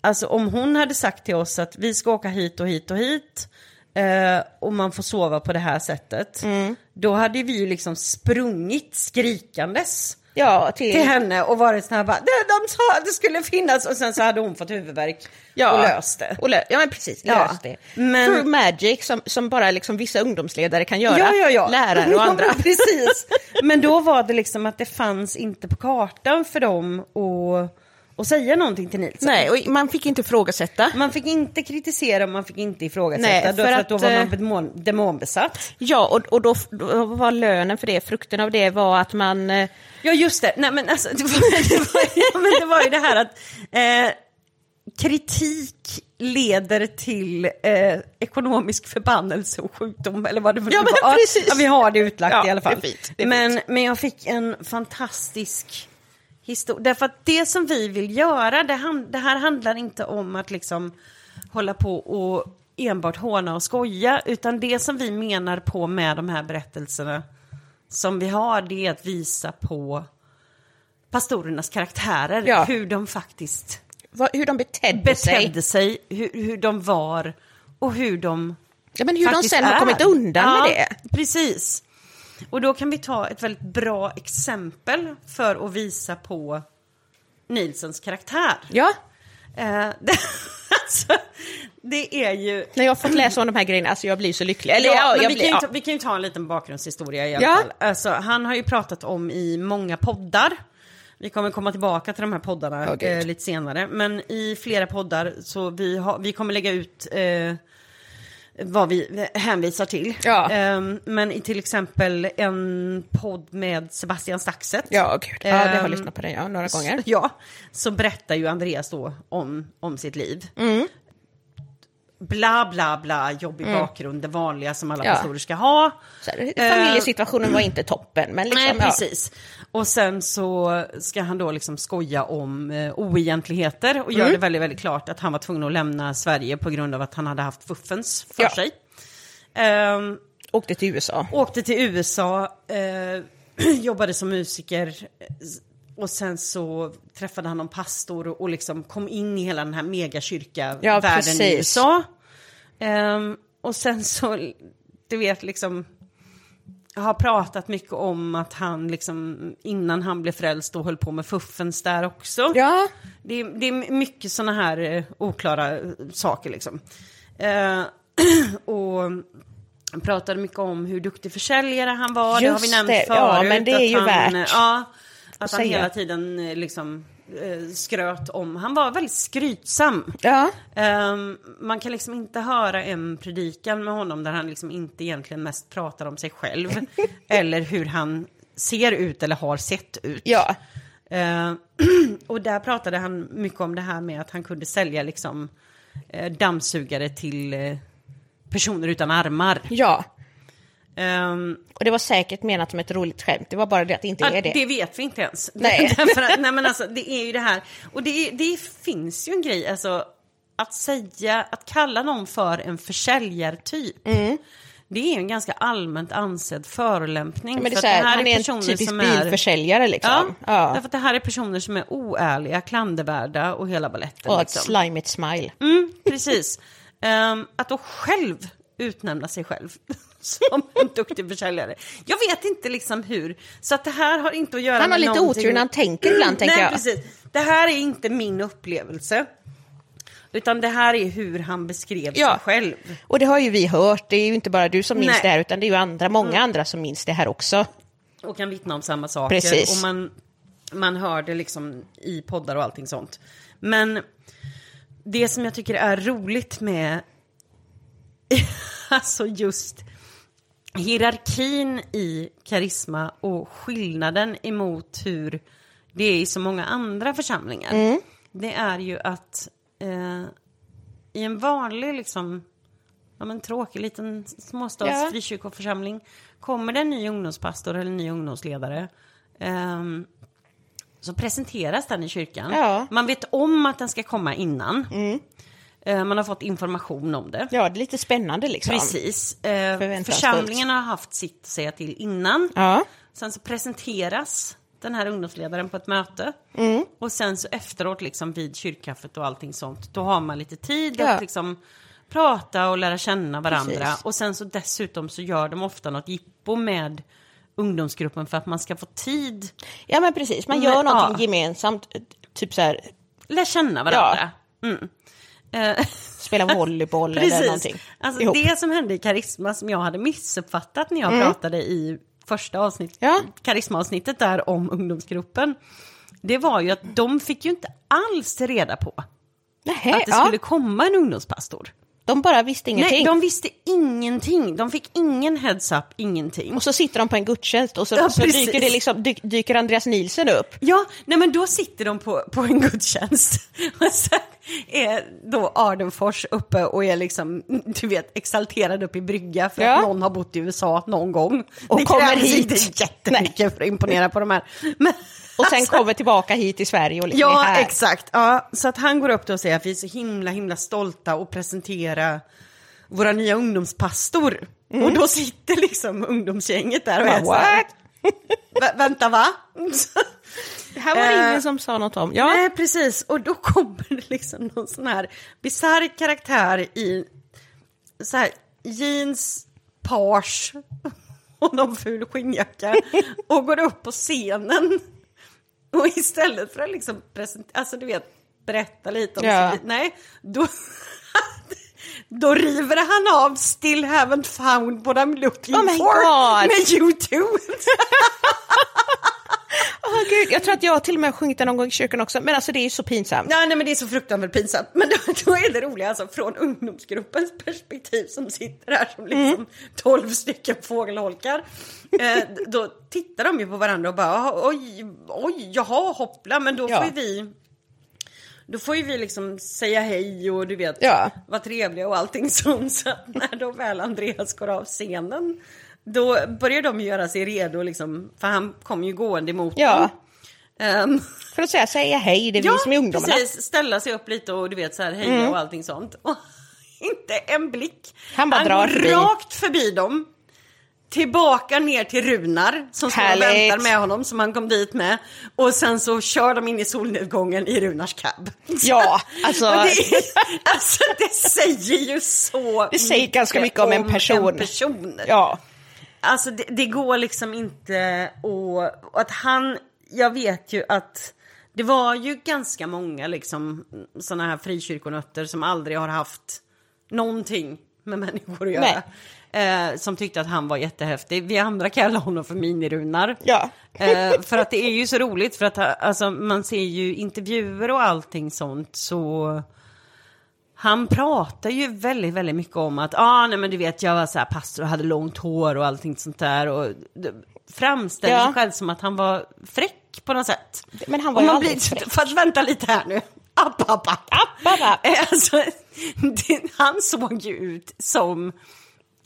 alltså om hon hade sagt till oss att vi ska åka hit och hit och hit eh, och man får sova på det här sättet, Mm. då hade vi ju liksom sprungit skrikandes Ja, till, till henne och varit sån här bara, "Det- de sa att det skulle finnas och sen så hade hon fått huvudvärk ja, och löst det. Och lö, ja, men precis. Ja, Löst det. men- Through magic som, som bara liksom vissa ungdomsledare kan göra. Ja, ja, ja. Lärare och andra. Precis. Men då var det liksom att det fanns inte på kartan för dem att, att säga någonting till Nilsson. Nej, och man fick inte ifrågasätta. Man fick inte kritisera, man fick inte ifrågasätta. Nej, för för, att, att, då var eh, man demon, demonbesatt. Ja, och, och då, då var lönen för det, frukten av det var att man... eh, Ja, just det. Nej, men alltså, det, var, det, var, ja, men det var ju det här att eh, kritik leder till eh, ekonomisk förbannelse och sjukdom. Eller vad det Ja, men var. precis. Ja, vi har det utlagt Ja, i alla fall. det är fint, det är men, fint. men jag fick en fantastisk historia. Därför att det som vi vill göra, det, han, det här handlar inte om att liksom hålla på och enbart håna och skoja, utan det som vi menar på med de här berättelserna som vi har, det är att visa på pastorernas karaktärer, Ja. hur de faktiskt vad, hur de betedde, sig. betedde sig, hur, hur de var och hur de Ja, men hur de sen har är. kommit undan ja, med det. Precis. Och då kan vi ta ett väldigt bra exempel för att visa på Nilsons karaktär. Ja, Eh, det, alltså, det är ju... när jag har fått läsa om de här grejerna, alltså jag blir så lycklig. Eller, Ja, ja, men jag vi, blir, kan ja. ta, vi kan ju ta en liten bakgrundshistoria i alla Ja. fall. Alltså, han har ju pratat om i många poddar. Vi kommer komma tillbaka till de här poddarna gud. eh, lite senare. Men i flera poddar så vi, har, vi kommer lägga ut eh, vad vi hänvisar till. Ja. Ehm, men i till exempel en podd med Sebastian Staxet. Ja, gud. Ja, det har jag Ehm, lyssnat på den ja, några gånger. Ja, så berättar ju Andreas då om, om sitt liv. Mm. Bla, bla, bla, jobbig bakgrund, det vanliga som alla Ja. pastorer ska ha. Så familjesituationen var inte toppen, men liksom, Nej, ja. Och sen så ska han då liksom skoja om eh, oegentligheter och Mm. gör det väldigt, väldigt klart att han var tvungen att lämna Sverige på grund av att han hade haft fuffens för Ja. sig. Ehm, Åkte till USA. åkte till USA, eh, jobbade som musiker eh, och sen så träffade han någon pastor och, och liksom kom in i hela den här megakyrka Ja, i USA. Ehm, och sen så, du vet liksom, har pratat mycket om att han liksom innan han blev frälst och höll på med fuffens där också. Ja, Det, är, det är mycket sådana här eh, oklara eh, saker liksom. Eh, och han pratade mycket om hur duktig försäljare han var. det har vi Just nämnt det. förut. Ja, men det är att ju han, värt Ja, att han säga. hela tiden eh, liksom skröt om. Han var väldigt skrytsam. ja. Ehm, man kan liksom inte höra en predikan med honom där han liksom inte egentligen mest pratar om sig själv. eller hur han ser ut eller har sett ut. ja. Eh, och där pratade han mycket om det här med att han kunde sälja liksom eh, dammsugare till eh, personer utan armar. ja. Ehm, Och det var säkert menat som ett roligt skämt, det var bara det att det inte är det. Det vet vi inte ens. Nej. Att, nej men alltså, det är ju det här. Och det, är- det finns ju en grej, alltså att säga, att kalla någon för en försäljartyp. Mm. Det är en ganska allmänt ansedd förolämpning. Men det är för så att här, han är en personer typisk som är- bilförsäljare Ja, liksom. Ja. därför att det här är personer som är oärliga, klandervärda och hela baletten. Och ett liksom. slimigt smile. Mm, precis. Ehm, att då själv utnämna sig själv som en duktig försäljare. Jag vet inte liksom hur. Så att det här har inte att göra Han har med lite någonting- otur när han tänker ibland, tänker Nej, jag. precis. Det här är inte min upplevelse. Utan det här är hur han beskrev Ja. sig själv. Och det har ju vi hört, det är ju inte bara du som minns Nej. det här, utan det är ju andra, många andra som minns det här också. och kan vittna om samma saker. Precis. Och man, man hör det liksom i poddar och allting sånt. Men det som jag tycker är roligt med alltså just hierarkin i karisma och skillnaden emot hur det är i så många andra församlingar. det är ju att eh, i en vanlig liksom, ja men tråkig liten småstads Ja. frikyrkoförsamling kommer det en ny ungdomspastor eller en ny ungdomsledare. ehm, så presenteras den i kyrkan. Ja. Mm. Man vet om att den ska komma innan. Eh, man har fått information om det. Ja, det är lite spännande liksom. Precis. Eh, församlingen har haft sitt att säga till innan. Ja. Sen så presenteras den här ungdomsledaren på ett möte. Mm. Och sen så efteråt liksom vid kyrkkaffet och allting sånt, då har man lite tid Ja. att liksom prata och lära känna varandra. Precis. Och sen så dessutom så gör de ofta något jippo med ungdomsgruppen för att man ska få tid, Ja, men precis. Man Men, gör någonting ja. gemensamt. eh, Typ så här, lära känna varandra. Mm. Eh, spela volleyboll eller någonting. Alltså ihop. Mm. det som hände i Karisma som jag hade missuppfattat när jag pratade i första avsnitt, Ja. Karisma-avsnittet där om ungdomsgruppen. Det var ju att de fick ju inte alls reda på Nähä, att det ja. skulle komma en ungdomspastor. De bara visste ingenting. Nej, de visste ingenting. De fick ingen heads-up, ingenting. Och så sitter de på en gudstjänst och så, Ja, så dyker, det liksom, dyk, dyker Andreas Nielsen upp. Ja, nej men då sitter de på, på en gudstjänst. Och sen är då Ardenfors uppe och är liksom, du vet, exalterad upp i brygga för Ja. att någon har bott i USA någon gång. Och det kommer krävs hit. inte jättemycket för att imponera på de här. Men, Och sen alltså, kommer tillbaka hit till Sverige och liksom är Ja, här. exakt. Ja, så att han går upp då och säger att vi är så himla, himla stolta och presentera våra nya ungdomspastor. Och då sitter liksom ungdomsgänget där och är så här, What? "Vä- vänta va? Det här var det Eh, ingen som sa något om. Ja, Nej, precis. Och då kommer det liksom någon sån här bisarr karaktär i så här jeans, page och någon ful skinnjacka och går upp på scenen. Och istället för att liksom presentera, alltså du vet, berätta lite om Ja. sitt nej, då, då river han av Still haven't found what I'm looking Oh for God. med YouTube. Åh, gud, jag tror att jag till och med har sjungit den någon gång i kyrkan också, men alltså det är ju så pinsamt. Nej, nej men det är så fruktansvärt pinsamt. Men då, då är det roliga alltså från ungdomsgruppens perspektiv som sitter här som Mm. liksom 12 stycken fågelholkar. Eh, då tittar de ju på varandra och bara "Ah, oj, oj, jaha, hoppla, men då Ja. får ju vi då får ju vi liksom säga hej och du vet, Ja. vara trevliga och allting sånt. Så när då väl Andreas går av scenen, då börjar de göra sig redo liksom, för han kommer ju gående emot Ja. dem. Ehm, För att säga, säga hej, det är vi som är ungdomarna. Mm. precis. Ställa sig upp lite och du vet så här heja och allting sånt. Och inte en blick. Han bara drar går förbi. rakt förbi dem. Tillbaka ner till Runar som står och väntar med honom som han kom dit med. Och sen så kör de in i solnedgången i Runars cab. Ja, alltså- det, är, alltså det säger ju så Det säger ganska mycket om en person. En person. Ja, Alltså det, det går liksom inte och att han, jag vet ju att det var ju ganska många liksom sådana här frikyrkonötter som aldrig har haft någonting med människor att göra. Eh, som tyckte att han var jättehäftig. Vi andra kallar honom för minirunar. Ja. Eh, för att det är ju så roligt för att alltså, man ser ju intervjuer och allting sånt så han pratar ju väldigt, väldigt mycket om att, ah, nej men du vet, jag var så här pastor och hade långt hår och allting sånt där och framställer Ja. sig själv som att han var fräck på något sätt. Men han var Och ju aldrig blir, fräck. Fast vänta lite här nu. App, app, app. App, app, app. Eh, Alltså, det, han såg ju ut som,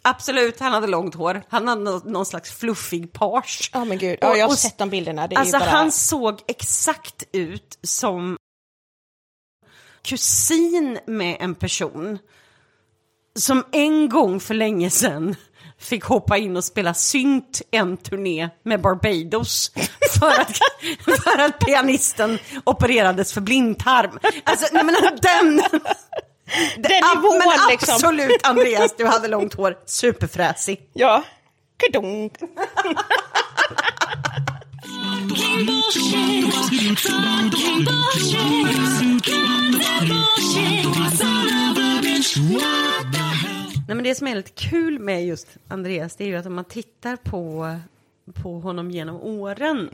absolut, han hade långt hår, han hade nå- någon slags fluffig page. Ja, men gud. Ja, jag har sett de bilderna. Det är alltså bara... han såg exakt ut som kusin med en person som en gång för länge sedan fick hoppa in och spela synt en turné med Barbados för att, för att pianisten opererades för blindtarm. Alltså, nej men den... Den ab- nivån men liksom. absolut Andreas, du hade långt hår, superfräsig. Ja. Kadunk. Det som är lite kul med just Andreas, det är ju att om man tittar på, på honom genom åren.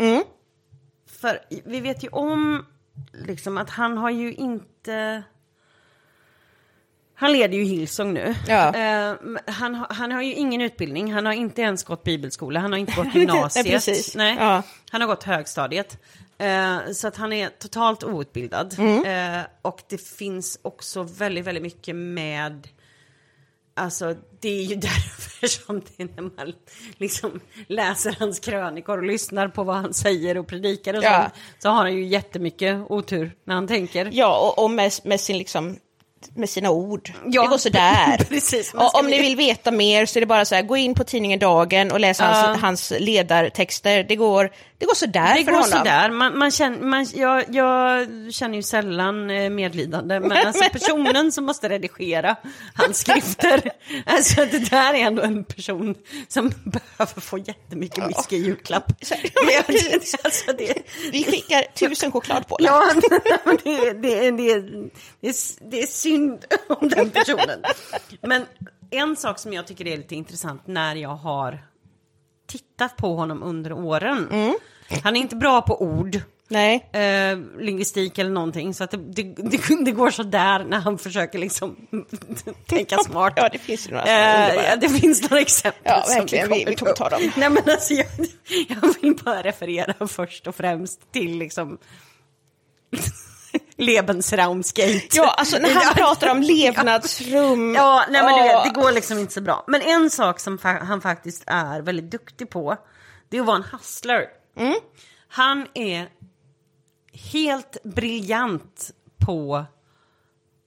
För vi vet ju om liksom att han har ju inte... Han leder ju Hillsong nu. Ja. Men han, han har ju ingen utbildning, han har inte ens gått bibelskola, han har inte gått gymnasiet. Nej. Nej. Ja. Han har gått högstadiet. Eh, så att han är totalt outbildad. Mm. Eh, och det finns också väldigt, väldigt mycket med Alltså det är ju därför som det när man liksom läser hans krönikor och lyssnar på vad han säger och predikar och Ja. sånt, så har han ju jättemycket otur när han tänker. Ja, och, och med, med, sin, liksom, med sina ord. Ja, det går sådär. precis. Och om ni vill veta mer så är det bara så här, gå in på tidningen Dagen och läs hans, hans ledartexter. Det går, det går sådär Det för går honom. sådär. Man, man känner, man, jag, jag känner ju sällan eh, medlidande, men alltså personen som måste redigera hans skrifter, alltså det där är ändå en person som behöver få jättemycket whisky i julklapp. Alltså det, Vi skickar tusen chokladpålar. ja, det, det, det, det är synd om den personen. Men en sak som jag tycker är lite intressant när jag har tittat på honom under åren. Mm. Han är inte bra på ord, Nej. eh, lingvistik eller någonting. Så att det, det, det, det går så där när han försöker liksom tänka smart. Ja, det finns ju några Eh, ja, det finns några exempel. Ja, verkligen. Vi- vi kommer kommer ta dem. Nej, men alltså, jag, jag vill bara referera först och främst till liksom Lebensraumsgate. Ja, alltså när han pratar om levnadsrum. Ja, nej men du vet, det går liksom inte så bra. Men en sak som fa- han faktiskt är väldigt duktig på, det är att vara en hustler. Mm. Han är helt briljant på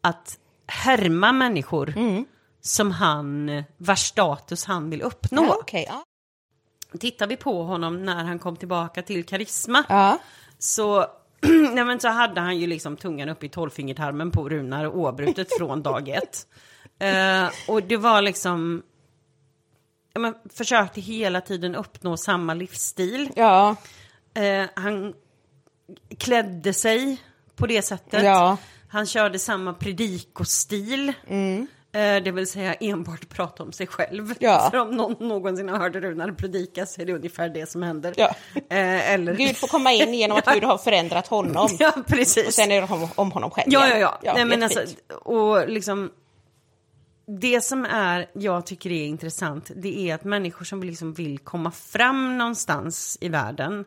att härma människor Mm. som han, vars status han vill uppnå. Ja, okej, ja. Tittar vi på honom när han kom tillbaka till karisma Ja. så, nej men så hade han ju liksom tungan upp i tolvfingertarmen på Runar oavbrutet från dag ett. Eh, och det var liksom, ja, men, försökte hela tiden uppnå samma livsstil. Ja. Eh, han klädde sig på det sättet. Ja. Han körde samma predikostil. Eh, det vill säga enbart prata om sig själv. Ja. För om någon någonsin har hört Runar predika så är det ungefär det som händer. Ja. Eh, eller... Gud får komma in genom att Gud har förändrat honom. Ja, precis. Och sen är det om, om honom själv. Ja, igen. ja, ja. Nej, men alltså, och liksom, det som är, jag tycker är intressant, det är att människor som liksom vill komma fram någonstans i världen,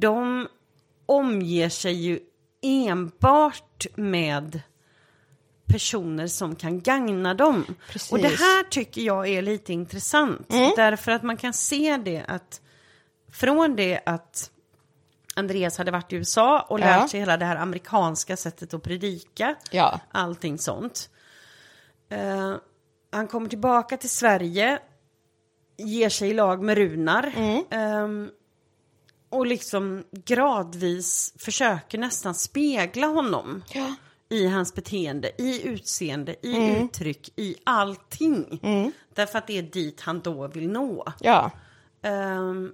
de omger sig ju enbart med personer som kan gagna dem. Precis. Och det här tycker jag är lite intressant. Därför att man kan se det att från det att Andreas hade varit i USA och Ja. lärt sig hela det här amerikanska sättet att predika. Ja. Allting sånt. Eh, han kommer tillbaka till Sverige, ger sig i lag med Runar. ehm, och liksom gradvis försöker nästan spegla honom. Ja. I hans beteende, i utseende, i uttryck, i allting. Därför att det är dit han då vill nå. Ja. Ehm,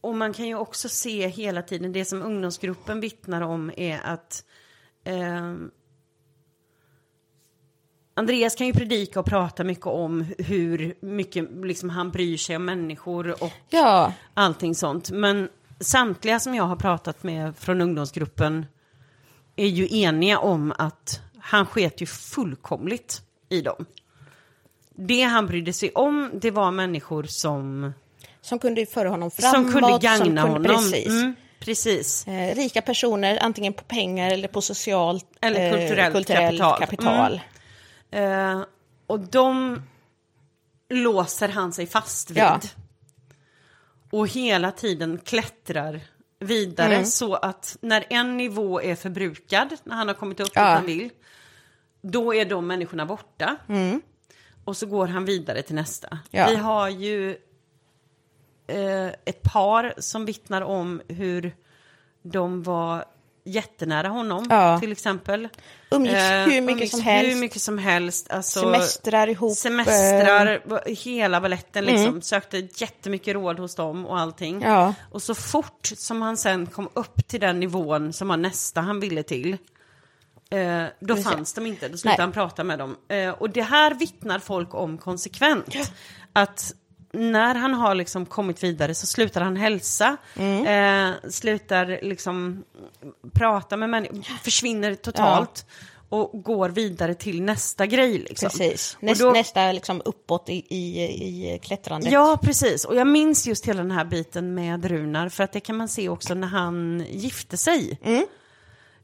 och man kan ju också se hela tiden, det som ungdomsgruppen vittnar om är att ehm, Andreas kan ju predika och prata mycket om hur mycket liksom, han bryr sig om människor och Ja. allting sånt. Men samtliga som jag har pratat med från ungdomsgruppen är ju eniga om att han sket ju fullkomligt i dem. Det han brydde sig om, det var människor som, Som kunde föra honom framåt. som kunde gagna som kunde, honom. Precis. Mm, precis. Eh, rika personer, antingen på pengar eller på socialt Eller eh, kulturellt kulturellt kapital. kapital. Eh, och de låser han sig fast vid. Ja. Och hela tiden klättrar vidare Mm. så att när en nivå är förbrukad, när han har kommit upp dit Ja. han vill, då är de människorna borta. Och så går han vidare till nästa. Mm. Ja. Vi har ju eh, ett par som vittnar om hur de var jättenära honom, Ja. till exempel. Umgicks Eh, hur mycket umgicks som helst. Hur mycket som helst. Alltså, Semestrar ihop. Semestrar, hela balletten liksom. Sökte jättemycket råd hos dem och allting. Mm. Ja. Och så fort som han sen kom upp till den nivån som var nästa han ville till. Eh, då fanns de inte, då slutade Nej. han prata med dem. Eh, och det här vittnar folk om konsekvent. Att när han har liksom kommit vidare så slutar han hälsa, Mm. eh, slutar liksom prata med människor, försvinner totalt. och går vidare till nästa grej. Liksom. Precis. Och Näst, då- Nästa liksom uppåt i, i, i klättrandet. Ja, precis. Och jag minns just hela den här biten med Runar, för att det kan man se också när han gifte sig.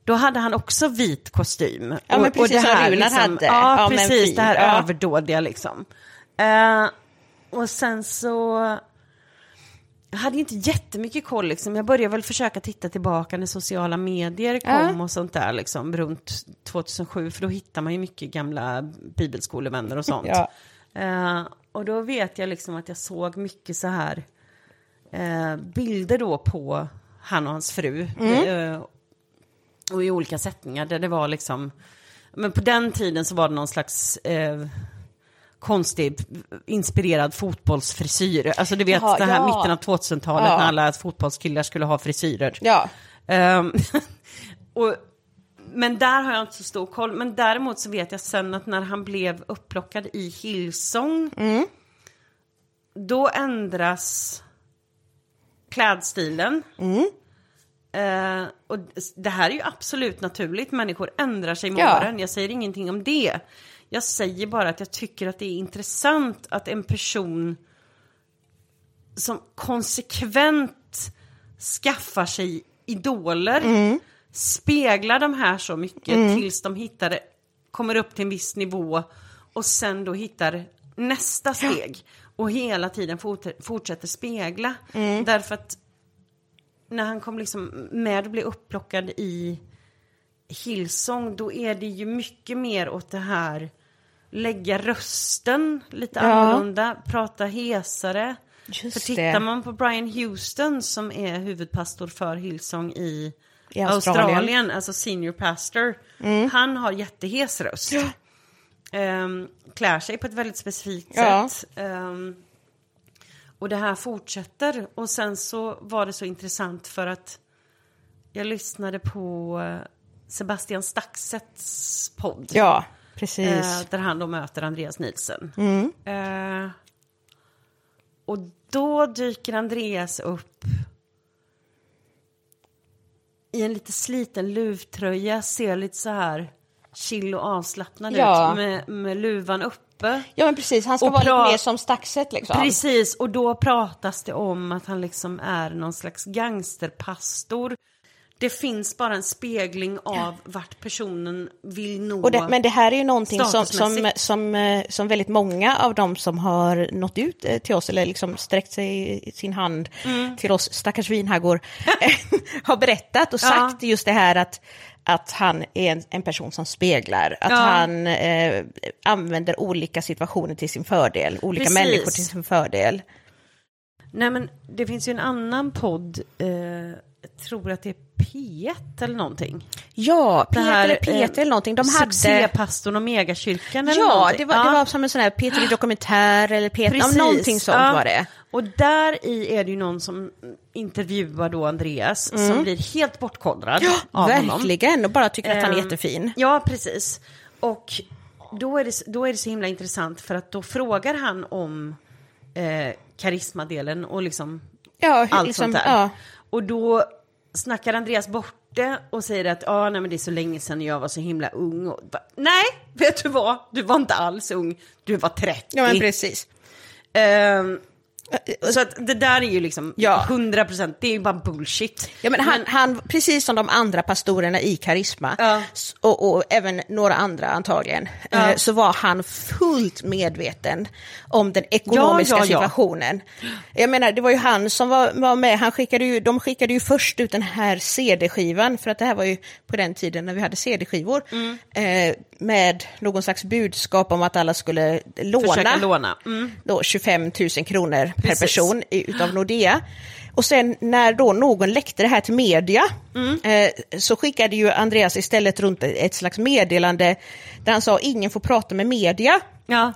Då hade han också vit kostym. Mm. Ja, men precis som Runar hade. Ja, Ja, precis. det här ja. överdådiga liksom. Eh, och sen så... Jag hade inte jättemycket koll liksom. Jag började väl försöka titta tillbaka när sociala medier kom och sånt där liksom runt 2007. För då hittar man ju mycket gamla bibelskolevänner och sånt. Ja. Eh, och då vet jag liksom att jag såg mycket så här eh, bilder då på han och hans fru. Eh, och i olika sättningar där det var liksom, men på den tiden så var det någon slags konstig, inspirerad fotbollsfrisyr. Alltså du vet Jaha, det här ja. mitten av 2000-talet Ja. när alla fotbollskillar skulle ha frisyrer. Ja. Ehm, och, men där har jag inte så stor koll. Men däremot så vet jag sen att när han blev upplockad i Hillsong, då ändras klädstilen. Eh, och det här är ju absolut naturligt, människor ändrar sig med Ja. åren. Jag säger ingenting om det. Jag säger bara att jag tycker att det är intressant att en person som konsekvent skaffar sig idoler, speglar de här så mycket tills de hittar, kommer upp till en viss nivå och sen då hittar nästa steg och hela tiden fort, fortsätter spegla. Därför att när han kom liksom med och blev upplockad i Hillsong, då är det ju mycket mer åt det här lägga rösten lite annorlunda, prata hesare. Just För tittar det. man på Brian Houston som är huvudpastor för Hillsong i, I Australien. Australien. alltså senior pastor, han har jättehes röst. Ehm, klär sig på ett väldigt specifikt Ja. sätt. Ehm, och det här fortsätter. Och sen så var det så intressant för att jag lyssnade på eh, Sebastian Staxets podd. Ja, precis. Eh, där han då möter Andreas Nielsen. Eh, och då dyker Andreas upp i en lite sliten luvtröja, ser lite så här chill och avslappnad Ja. ut med, med luvan uppe. ja, men precis. Han ska och vara lite mer som Staxet liksom. Precis, och då pratas det om att han liksom är någon slags gangsterpastor. Det finns bara en spegling av vart personen vill nå. Och det, men det här är ju någonting som, som, som, eh, som väldigt många av dem som har nått ut eh, till oss, eller liksom sträckt sig i sin hand Mm. till oss stackars vinhaggor, eh, har berättat och sagt just det här att, att han är en, en person som speglar, att Ja. han eh, använder olika situationer till sin fördel, olika Precis. människor till sin fördel. Nej men det finns ju en annan podd, eh, tror att det är P1 eller någonting. Ja, Det Peter här, eller Peter eh, eller någonting, de hade... Succépastorn och megakyrkan eller Ja, någonting. det var, det var som en sån här Peter i dokumentär eller Peter, ja, någonting sånt ja. var det. Och där i är det ju någon som intervjuar då Andreas som blir helt bortkollrad av honom. Verkligen, och bara tycker att han är Ehm, jättefin. Ja, precis. Och då är, det, då är det så himla intressant för att då frågar han om eh, karismadelen och liksom Ja, allt liksom, sånt där. ja. Och då snackar Andreas bort det och säger att ah, nej, men det är så länge sedan jag var så himla ung. Och, nej, vet du vad? Du var inte alls ung. Du var 30. Ja, men precis. Ehm, så att det där är ju liksom Ja. 100 procent, det är ju bara bullshit. Ja, men han, han, precis som de andra pastorerna i Karisma, Ja. och, och även några andra antagligen, Ja. eh, så var han fullt medveten om den ekonomiska Ja, situationen. Jag menar, det var ju han som var, var med, han skickade ju, de skickade ju först ut den här CD-skivan, för att det här var ju på den tiden när vi hade CD-skivor, Mm. eh, med någon slags budskap om att alla skulle låna. Låna. Mm. då 25 000 kronor per Precis. person i- utav Nordea. Och sen när då någon läckte det här till media Mm. eh, så skickade ju Andreas istället runt ett slags meddelande där han sa ingen får prata med media. Ja.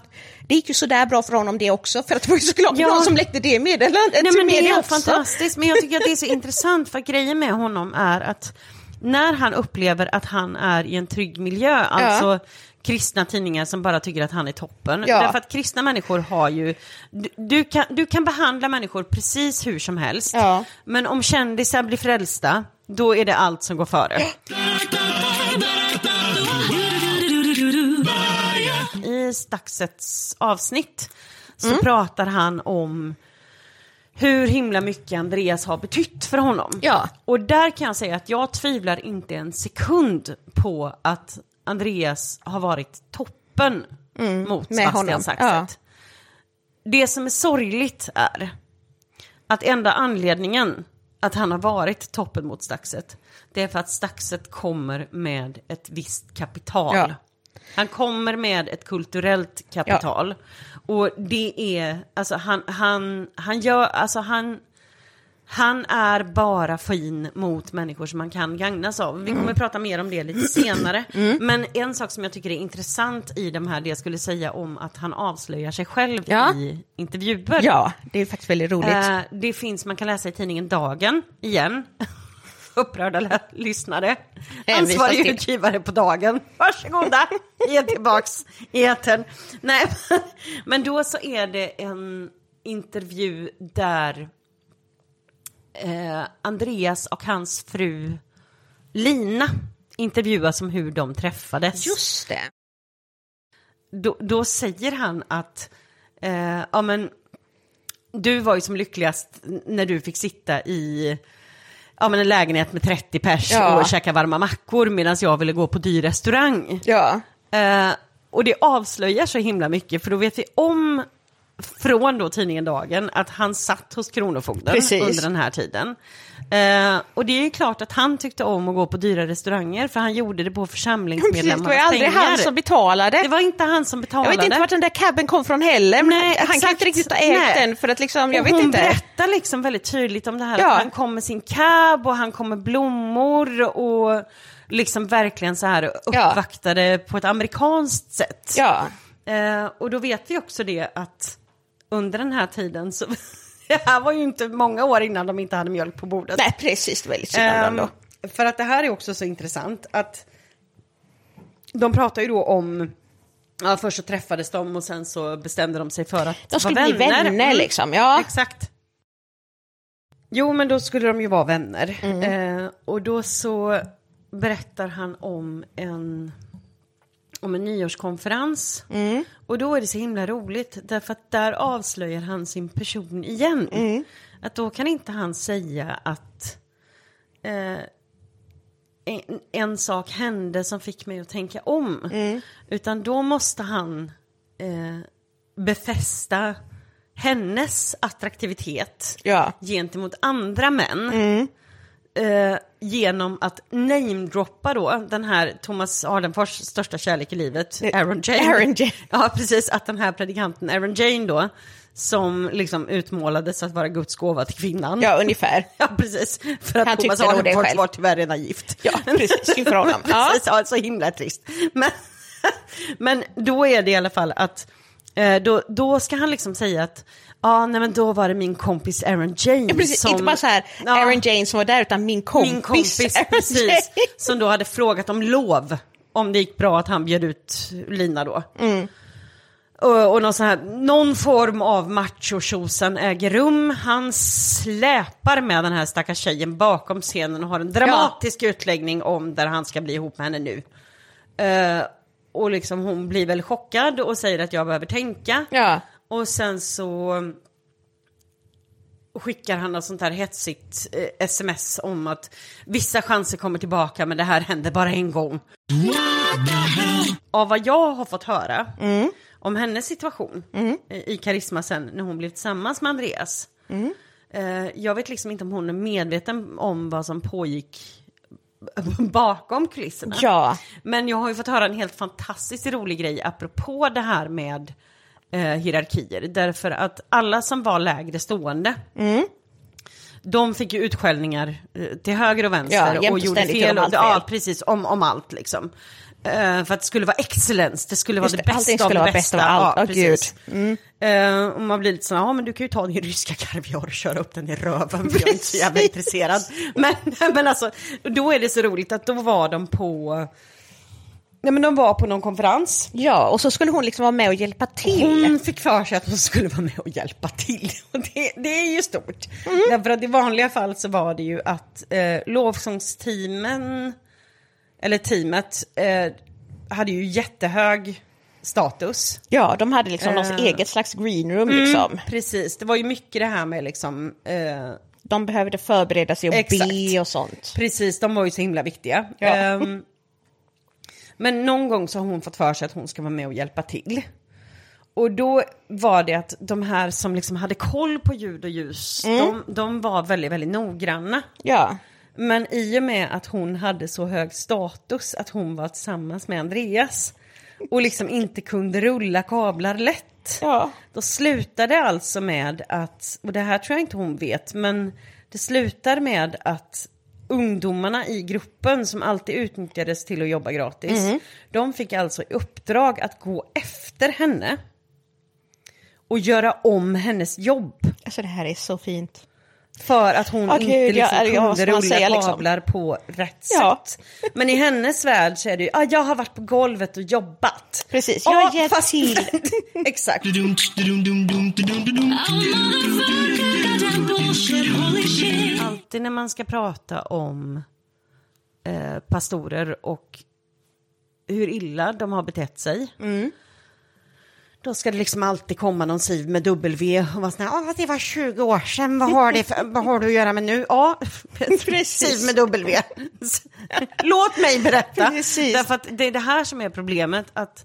Det gick ju sådär bra för honom det också för att det var ju såklart Ja. någon som läckte det meddelandet Nej, till men det är också. fantastiskt, men jag tycker att det är så intressant för grejen med honom är att när han upplever att han är i en trygg miljö, alltså kristna tidningar som bara tycker att han är toppen. Ja. Därför att kristna människor har ju, du, du, kan, du kan behandla människor precis hur som helst, Ja. men om kändisar blir frälsta, då är det allt som går före. I Staxets avsnitt så pratar han om hur himla mycket Andreas har betytt för honom. Ja. Och där kan jag säga att jag tvivlar inte en sekund på att Andreas har varit toppen mot Mm, med Sebastian honom. Saxet. Det som är sorgligt är att enda anledningen att han har varit toppen mot Staxet, det är för att Staxet kommer med ett visst kapital. Ja. Han kommer med ett kulturellt kapital. Och det är, alltså han, han, han gör, alltså han, han är bara fin mot människor som man kan gagnas av. Vi kommer att prata mer om det lite senare. Men en sak som jag tycker är intressant i de här, det jag skulle säga om att han avslöjar sig själv Ja. i intervjuer. Ja, det är faktiskt väldigt roligt. Eh, det finns, man kan läsa i tidningen Dagen, igen. Upprörda lyssnare. Ansvarig utgivare på Dagen. Varsågoda, ge tillbaks i etern. Nej, men då så är det en intervju där eh, Andreas och hans fru Lina intervjuas om hur de träffades Just det. då, då säger han att, eh, ja men, du var ju som lyckligast när du fick sitta i ja, men en lägenhet med 30 pers Ja. och käka varma mackor medan jag ville gå på dyr restaurang. Ja. Eh, och det avslöjar så himla mycket för då vet vi om från då tidningen Dagen att han satt hos Kronofogden Precis. under den här tiden. Eh, och det är ju klart att han tyckte om att gå på dyra restauranger för han gjorde det på Precis, det församlingsmedlemmarnas var ju aldrig pengar. han som betalade. Det var inte han som jag betalade. vet inte vart den där cabben kom från heller. Nej, han kan inte riktigt ha ägt den för att liksom, jag och vet hon inte. berättar liksom väldigt tydligt om det här. Ja. Att han kom med sin cab och han kom med blommor och liksom verkligen så här Ja. uppvaktade på ett amerikanskt sätt. Ja. Eh, och då vet vi också det att under den här tiden så, det här var ju inte många år innan de inte hade mjölk på bordet. Nej, precis. Det var väldigt synd Ehm, för att det här är också så intressant att de pratar ju då om Ja, först så träffades de och sen så bestämde de sig för att De skulle vara bli vänner, liksom, ja. Exakt. Jo, men då skulle de ju vara vänner. Mm. Eh, och då så berättar han om en, om en nyårskonferens. Mm. Och då är det så himla roligt, därför att där avslöjar han sin person igen. Mm. Att då kan inte han säga att eh, en, en sak hände som fick mig att tänka om. Mm. Utan då måste han eh, befästa hennes attraktivitet Ja. gentemot andra män. Eh, genom att namedroppa då den här Thomas Ardenfors största kärlek i livet, Aaron Jane. Aaron Jane. Ja, precis. Att den här predikanten Aaron Jane då, som liksom utmålades att vara Guds gåva till kvinnan. ja, ungefär. Ja, precis. För att Han Thomas Ardenfors var tyvärr redan gift. Ja, precis. Synd för honom. Ja. precis, ja, så himla trist. Men, men då är det i alla fall att eh, då, då ska han liksom säga att ja, nej men då var det min kompis Aaron James Ja, precis. som... Inte bara så här, Ja. Aaron Jane som var där, utan min kompis. Min kompis, Aaron precis. Jane. Som då hade frågat om lov. Om det gick bra att han bjöd ut Lina då. Mm. Och, och någon, här, någon form av machotjosan äger rum. Han släpar med den här stackars tjejen bakom scenen och har en dramatisk utläggning om där han ska bli ihop med henne nu. Eh, och liksom hon blir väl chockad och säger att jag behöver tänka. Ja. Och sen så skickar han något sånt här hetsigt eh, sms om att vissa chanser kommer tillbaka men det här händer bara en gång. Av vad jag har fått höra om hennes situation eh, i Karisma sen när hon blev tillsammans med Andreas. Eh, jag vet liksom inte om hon är medveten om vad som pågick bakom kulisserna. Ja. Men jag har ju fått höra en helt fantastiskt rolig grej apropå det här med eh, hierarkier. Därför att alla som var lägre stående, de fick ju utskällningar eh, till höger och vänster Ja, och gjorde fel. Och, ja, precis, om, om allt liksom. Eh, för att det skulle vara excellence, det skulle vara Just det det, bästa av det vara bästa. bäst av allt. Ja, precis. gud. Eh, och man blir lite sån, ja men du kan ju ta din ryska kaviar och köra upp den i röven, för jag är inte så jävla intresserad. Men, men alltså, då är det så roligt att då var de på, nej men de var på någon konferens. Ja, och så skulle hon liksom vara med och hjälpa till. Hon fick för sig att hon skulle vara med och hjälpa till. Och det, det är ju stort. Därför att i vanliga fall så var det ju att eh, lovsångsteamen, eller teamet, eh, hade ju jättehög status. Ja, de hade liksom något Eh. eget slags green room liksom. Precis, det var ju mycket det här med liksom, eh, De behövde förbereda sig och Exakt. be och sånt. precis, de var ju så himla viktiga. Ja. Ehm, men någon gång så har hon fått för sig att hon ska vara med och hjälpa till. Och då var det att de här som liksom hade koll på ljud och ljus, de, de var väldigt, väldigt noggranna. Ja, Men i och med att hon hade så hög status att hon var tillsammans med Andreas och liksom inte kunde rulla kablar lätt. ja. Då slutade alltså med att, och det här tror jag inte hon vet, men det slutar med att ungdomarna i gruppen som alltid utnyttjades till att jobba gratis, de fick alltså i uppdrag att gå efter henne och göra om hennes jobb. Alltså det här är så fint. För att hon Åh, inte liksom ja, vad kunde man rulla säga, liksom? kablar på rätt Ja. sätt. Men i hennes värld så är det ju, ah, jag har varit på golvet och jobbat. Precis, jag har hjälpt fast- till. Exakt. Alltid när man ska prata om eh, pastorer och hur illa de har betett sig. Mm. Då ska det liksom alltid komma någon siv med W och vara sån här, "Åh, det var 20 år sedan, vad har, det för, vad har du att göra med nu? Ja, siv med W. Låt mig berätta. Precis. Därför att det är det här som är problemet, att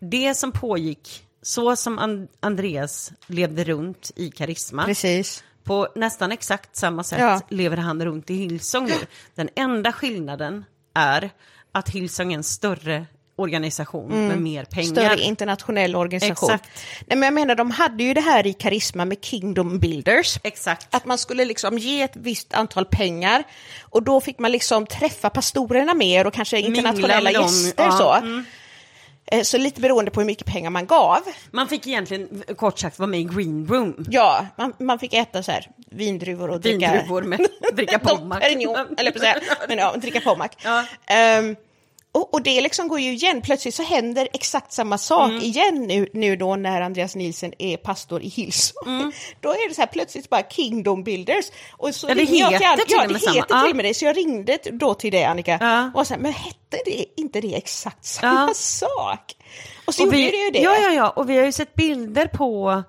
det som pågick, så som An- Andreas levde runt i Karisma, Precis. på nästan exakt samma sätt Ja. lever han runt i Hillsong nu. Den enda skillnaden är att Hillsong är en större organisation med mer pengar. Mm. Större internationell organisation. Exakt. Nej, men jag menar, de hade ju det här i Karisma med Kingdom Builders. Exakt. Att man skulle liksom ge ett visst antal pengar och då fick man liksom träffa pastorerna mer och kanske internationella gäster. ja, mm. så. Eh, så lite beroende på hur mycket pengar man gav. Man fick egentligen kort sagt vara med i green room. Ja, man, man fick äta så här vindruvor och dricka... Vindruvor med dricka pommac. Eller på säga, men ja, dricka pommac. Ja. Ehm, och, och det liksom går ju igen, plötsligt så händer exakt samma sak Mm. igen nu, nu då när Andreas Nielsen är pastor i Hillsong. Då är det så här plötsligt bara Kingdom Builders. Och så Mm. Ja, det jag heter An- till ja, och med det samma. heter Ja. till och med det, så jag ringde då till dig Annika Ja. och sa, men hette det inte det exakt samma Ja. sak? Och så Och gjorde vi, det ju det. Ja, ja, ja. Och vi har ju sett bilder på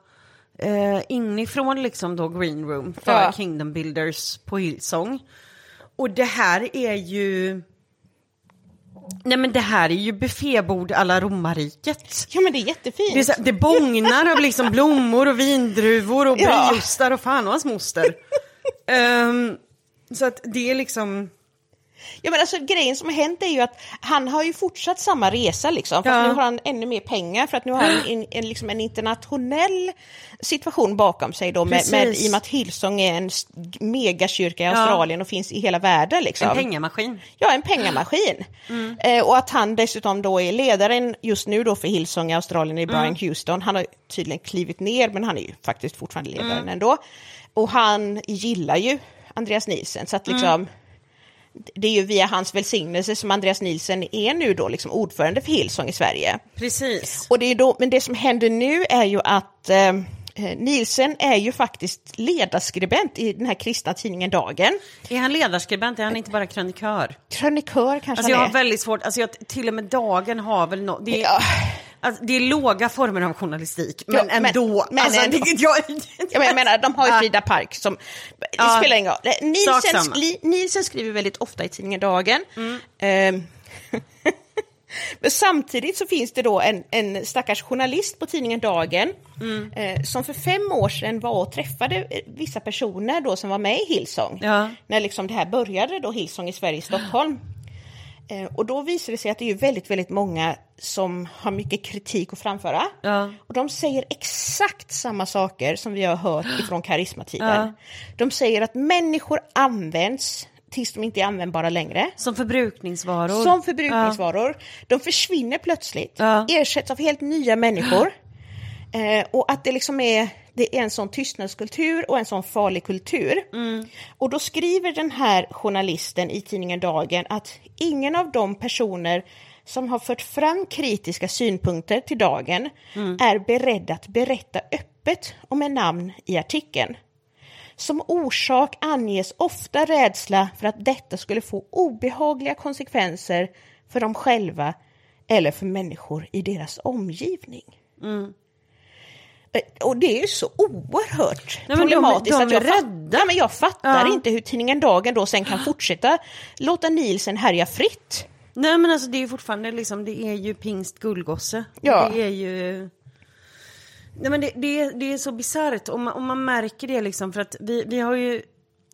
eh, inifrån liksom då green room för Ja. Kingdom Builders på Hillsong. Och det här är ju... Nej men det här är ju buffébord alla romarriket. Ja men det är jättefint. Det, är så, det bångnar av liksom blommor och vindruvor och Ja. brieostar och fan och hans moster. Ehm, så att det är liksom... Ja men alltså grejen som har hänt är ju att han har ju fortsatt samma resa liksom, fast Ja. nu har han ännu mer pengar för att nu har han en, en, liksom en internationell situation bakom sig då med, med, i och med att Hillsong är en megakyrka i Australien och finns i hela världen liksom. En pengamaskin. Ja, en pengamaskin. Eh, och att han dessutom då är ledaren just nu då för Hillsong i Australien i Brian Houston. Han har tydligen klivit ner, men han är ju faktiskt fortfarande ledaren ändå. Och han gillar ju Andreas Nielsen, så att liksom det är ju via hans välsignelse som Andreas Nielsen är nu då liksom ordförande för Hillsong i Sverige. Precis. Och det är då, men det som händer nu är ju att eh, eh, Nielsen är ju faktiskt ledarskribent i den här kristna tidningen Dagen. Är han ledarskribent? Är han inte bara krönikör? Krönikör kanske Alltså jag han har är. väldigt svårt, alltså jag, till och med Dagen har väl något, det, är- Ja. Alltså, det är låga former av journalistik, men Ja, men- ändå. men alltså, ändå. Det, jag, Ja, men jag menar, de har ju. Frida Park som... Det Ja. spelar ingen roll. Nielsen, skli, Nielsen skriver väldigt ofta i tidningen Dagen. Mm. Ehm, Men samtidigt så finns det då en, en stackars journalist på tidningen Dagen Mm. eh, som för fem år sedan var och träffade eh, vissa personer då som var med i Hillsong. Ja. När liksom det här började då, Hillsong i Sverige, i Stockholm. Eh, och då visar det sig att det är väldigt, väldigt många som har mycket kritik att framföra. Ja. Och de säger exakt samma saker som vi har hört ifrån karismatiden. Ja. De säger att människor används tills de inte är användbara längre. Som förbrukningsvaror. Som förbrukningsvaror. De försvinner plötsligt, Ja. ersätts av helt nya människor. Eh, och att det liksom är, det är en sån tystnadskultur och en sån farlig kultur. Och då skriver den här journalisten i tidningen Dagen att ingen av de personer som har fört fram kritiska synpunkter till Dagen är beredda att berätta öppet om en namn i artikeln. Som orsak anges ofta rädsla för att detta skulle få obehagliga konsekvenser för dem själva eller för människor i deras omgivning. Eh, Och det är ju så oerhört Nej, men de- problematiskt. de att jag fatt- rädda. Ja, men jag fattar Ja. inte hur tidningen Dagen då sen kan fortsätta låta Nielsen härja fritt. Nej men alltså det är ju fortfarande liksom, det är ju pingst gullgosse. Ja. Det är ju... Nej men det, det, det är så bisarrt och man, man märker det liksom för att vi, vi har ju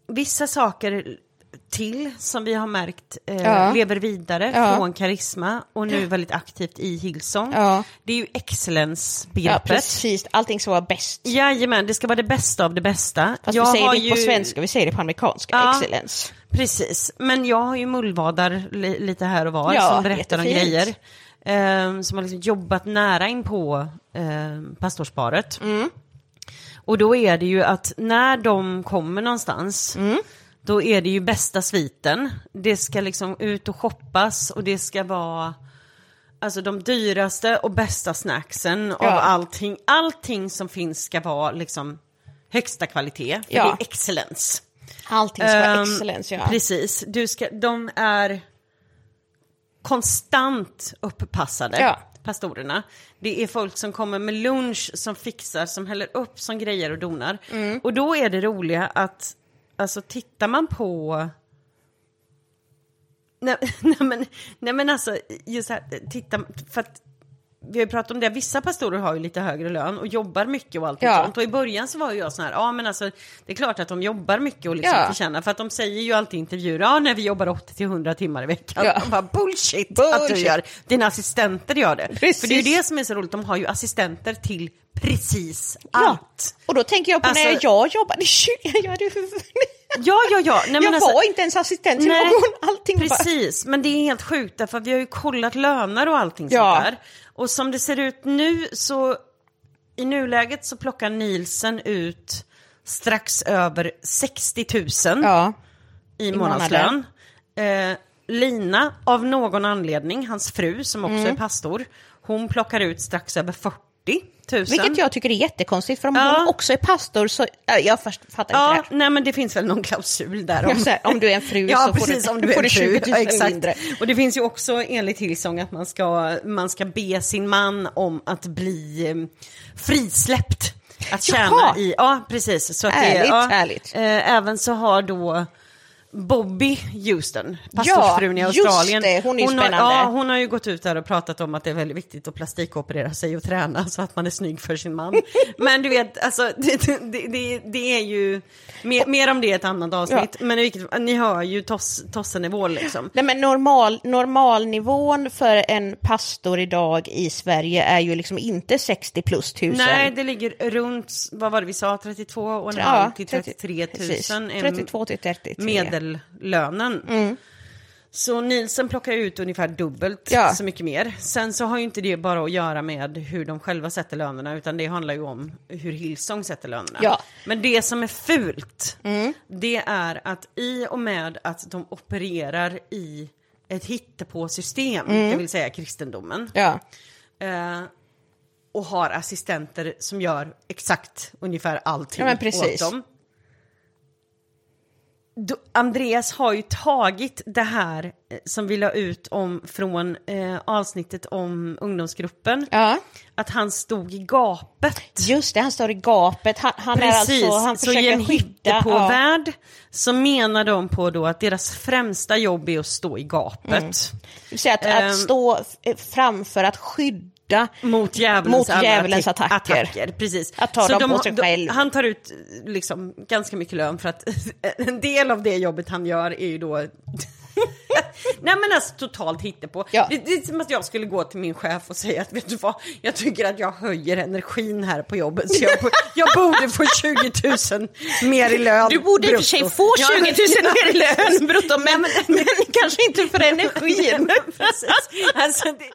vissa saker till som vi har märkt eh, Ja. lever vidare Ja. från Karisma och nu väldigt aktivt i Hillsong. Ja. Det är ju Ja, excellence-begreppet. precis. Allting ska vara bäst. Jajamän, det ska vara det bästa av det bästa. Fast Jag vi säger det inte på ju- svenska, vi säger det på amerikanska. Ja. Excellence. Precis, men jag har ju mullvadar li lite här och var Ja, som berättar om grejer. Eh, som har liksom jobbat nära in på eh, pastorsparet. Mm. Och då är det ju att när de kommer någonstans, Mm. Då är det ju bästa sviten. Det ska liksom ut och shoppas och det ska vara Alltså de dyraste och bästa snacksen av Ja. allting. Allting som finns ska vara liksom högsta kvalitet. Ja. det är excellence. Allting ska vara Ehm, excellence, ja. Precis, du ska, de är konstant upppassade, Ja. pastorerna. Det är folk som kommer med lunch, som fixar, som häller upp, som grejer och donar. Mm. Och då är det roliga att, alltså tittar man på Nej, nej, men, nej men alltså, just här, titta, för att vi har ju pratat om det, vissa pastorer har ju lite högre lön och jobbar mycket och allt Ja. sånt. Och i början så var ju jag sån här, ja men alltså det är klart att de jobbar mycket och liksom Ja. förtjänar, för att de säger ju alltid i intervjuer, ja när vi jobbar 80-100 timmar i veckan. Ja. Man bara, bullshit, att du Bullshit. gör, dina assistenter gör det. Precis. För det är ju det som är så roligt, de har ju assistenter till precis Ja. allt. Och då tänker jag på när Alltså- jag jobbade i kyrkan. Jag, hade... Ja, ja, ja. Nej, jag alltså- var inte ens assistent till Nej, någon. Allting bara... precis. Men det är helt sjukt därför vi har ju kollat löner och allting Ja. sånt där. Och som det ser ut nu så i nuläget så plockar Nielsen ut strax över 60 000 Ja. i i månadslön. Eh, Lina, av någon anledning, hans fru som också Mm. är pastor, hon plockar ut strax över 40 000. Vilket jag tycker är jättekonstigt, för om Ja. hon också är pastor så... Ja, jag först, fattar Ja, inte det nej men det finns väl någon klausul där här. Så här, Om du är en fru Ja, så får precis, du, om du är får du 20 fru. 000 Ja, exakt. mindre. Och det finns ju också enligt Hillsong att man ska, man ska be sin man om att bli eh, frisläppt. Att tjäna Jaha. i, ja precis. Så att det, Härligt, ja, härligt. Eh, även så har då Bobby Houston, pastorsfrun i Ja, Australien. just det, hon är ju har, ja, hon har ju gått ut där och pratat om att det är väldigt viktigt att plastikoperera sig och träna så att man är snygg för sin man. Men du vet, alltså det, det, det, det är ju, mer, mer om det i ett annat avsnitt. Men i vilket, ni hör ju toss, tossenivå liksom. Nej, men normal, normalnivån för en pastor idag i Sverige är ju liksom inte 60 plus tusen. Nej, det ligger runt, vad var det vi sa, 32 och en Ja, halv till 30 33 precis. 000 är 32 till 33. Medellönen. Mm. Så Nielsen plockar ut ungefär dubbelt Ja. så mycket mer. Sen så har ju inte det bara att göra med hur de själva sätter lönerna, utan det handlar ju om hur Hillsong sätter lönerna. Ja. Men det som är fult, Mm. det är att i och med att de opererar i ett hittepåsystem, Mm. det vill säga kristendomen, Ja. eh, och har assistenter som gör exakt ungefär allting Ja, åt dem. Andreas har ju tagit det här eh, som vi la ut om från eh, avsnittet om ungdomsgruppen. ja. Att han stod i gapet. Just det, han står i gapet. Han, han är Precis, alltså, han så i försöker en skydda. på ja. värld så menar de på då att deras främsta jobb är att stå i gapet. Det vill säga att, Ehm. att stå framför att skydda Mot djävulens, Mot djävulens attack- attacker. Precis. Att ta dem på sig de, själv. Han tar ut liksom ganska mycket lön för att en del av det jobbet han gör är ju då Nej men alltså totalt hittepå. Ja. Det, det är som att jag skulle gå till min chef och säga att vet du vad, jag tycker att jag höjer energin här på jobbet så jag, jag borde få 20 000 mer i lön. Du borde i och för sig få Ja, 20 000 men- mer i lön brutto, men, Nej, men- men kanske inte för energin. Precis. Alltså, det...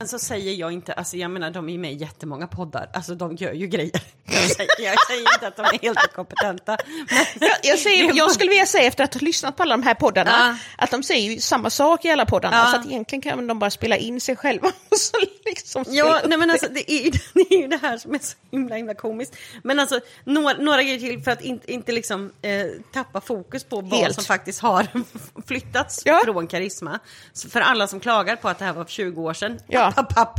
Men så säger jag inte, alltså jag menar de är med i jättemånga poddar, alltså de gör ju grejer. Jag säger, jag säger inte att de är helt inkompetenta. Men... Jag, jag, säger, jag skulle vilja säga efter att ha lyssnat på alla de här poddarna Ja. att de säger ju samma sak i alla poddarna Ja. så att egentligen kan de bara spela in sig själva och så liksom Ja, nej men alltså det är, ju, det är ju det här som är så himla himla komiskt. Men alltså några, några grejer till för att inte, inte liksom eh, tappa fokus på vad Helt. som faktiskt har flyttats Ja. från Karisma. Så för alla som klagar på att det här var för 20 år sedan, Ja. app, app, app.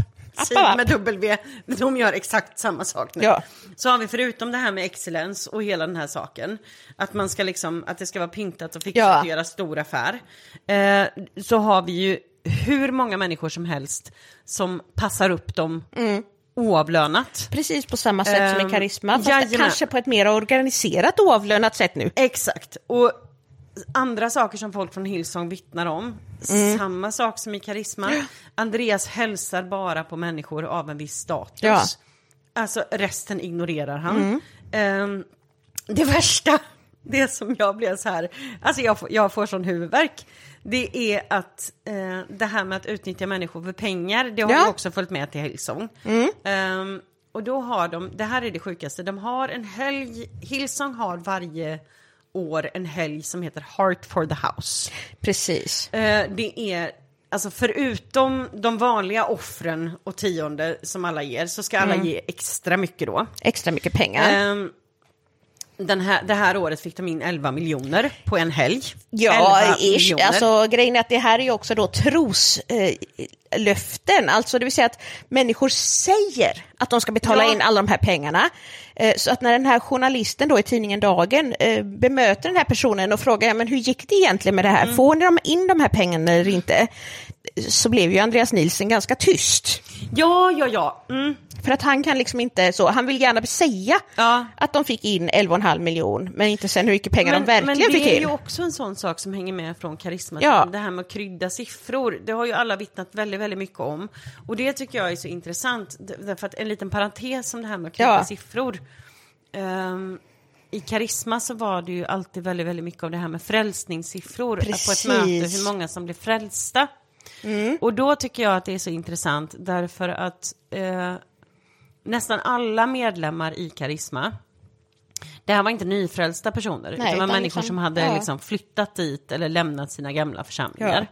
App. med W, de gör exakt samma sak nu. Ja. Så har vi förutom det här med excellens och hela den här saken, att man ska liksom, att det ska vara pyntat och fixat Ja. och göra stor affär. Eh, så har vi ju hur många människor som helst som passar upp dem oavlönat. Precis på samma sätt som Ehm, i Karisma, fast jajamän. kanske på ett mer organiserat oavlönat sätt nu. Exakt. Och andra saker som folk från Hillsong vittnar om, Mm. samma sak som i Karisma. Andreas hälsar bara på människor av en viss status. Ja. Mm. Alltså resten ignorerar han. Ehm, det värsta, det som jag blev så här, alltså jag får, jag får sån huvudvärk. Det är att eh, det här med att utnyttja människor för pengar, det har Ja. Mm. ju också följt med till Hillsong. Ehm, och då har de, det här är det sjukaste, de har en helg, Hillsong har varje år en helg som heter Heart for the House. Precis. Eh, det är, alltså förutom de vanliga offren och tionde som alla ger, så ska Mm. alla ge extra mycket då. Extra mycket pengar. Ehm, den här, det här året fick de in 11 miljoner på en helg. Ja, 11 ish. Alltså grejen är att det här är också då troslöften, eh, alltså det vill säga att människor säger att de ska betala Ja. in alla de här pengarna. Eh, så att när den här journalisten då i tidningen Dagen eh, bemöter den här personen och frågar ja, men hur gick det egentligen med det Mm. här, får ni in de här pengarna eller inte? Så blev ju Andreas Nilsen ganska tyst. Ja, ja, ja. Mm. För att han kan liksom inte så, han vill gärna säga Ja. att de fick in 11,5 miljon, men inte sen hur mycket pengar de verkligen men det fick är in. ju också en sån sak som hänger med från karisma. Ja. Det här med att krydda siffror, det har ju alla vittnat väldigt, väldigt mycket om. Och det tycker jag är så intressant, därför att en liten parentes om det här med att krydda Ja. siffror. Ehm, I karisma så var det ju alltid väldigt, väldigt mycket av det här med frälsningssiffror. Att På ett Precis. möte, hur många som blev frälsta. Mm. Och då tycker jag att det är så intressant därför att eh, nästan alla medlemmar i Karisma, det här var inte nyfrälsta personer, Nej, utan det var människor liksom- som hade ja. liksom flyttat dit eller lämnat sina gamla församlingar.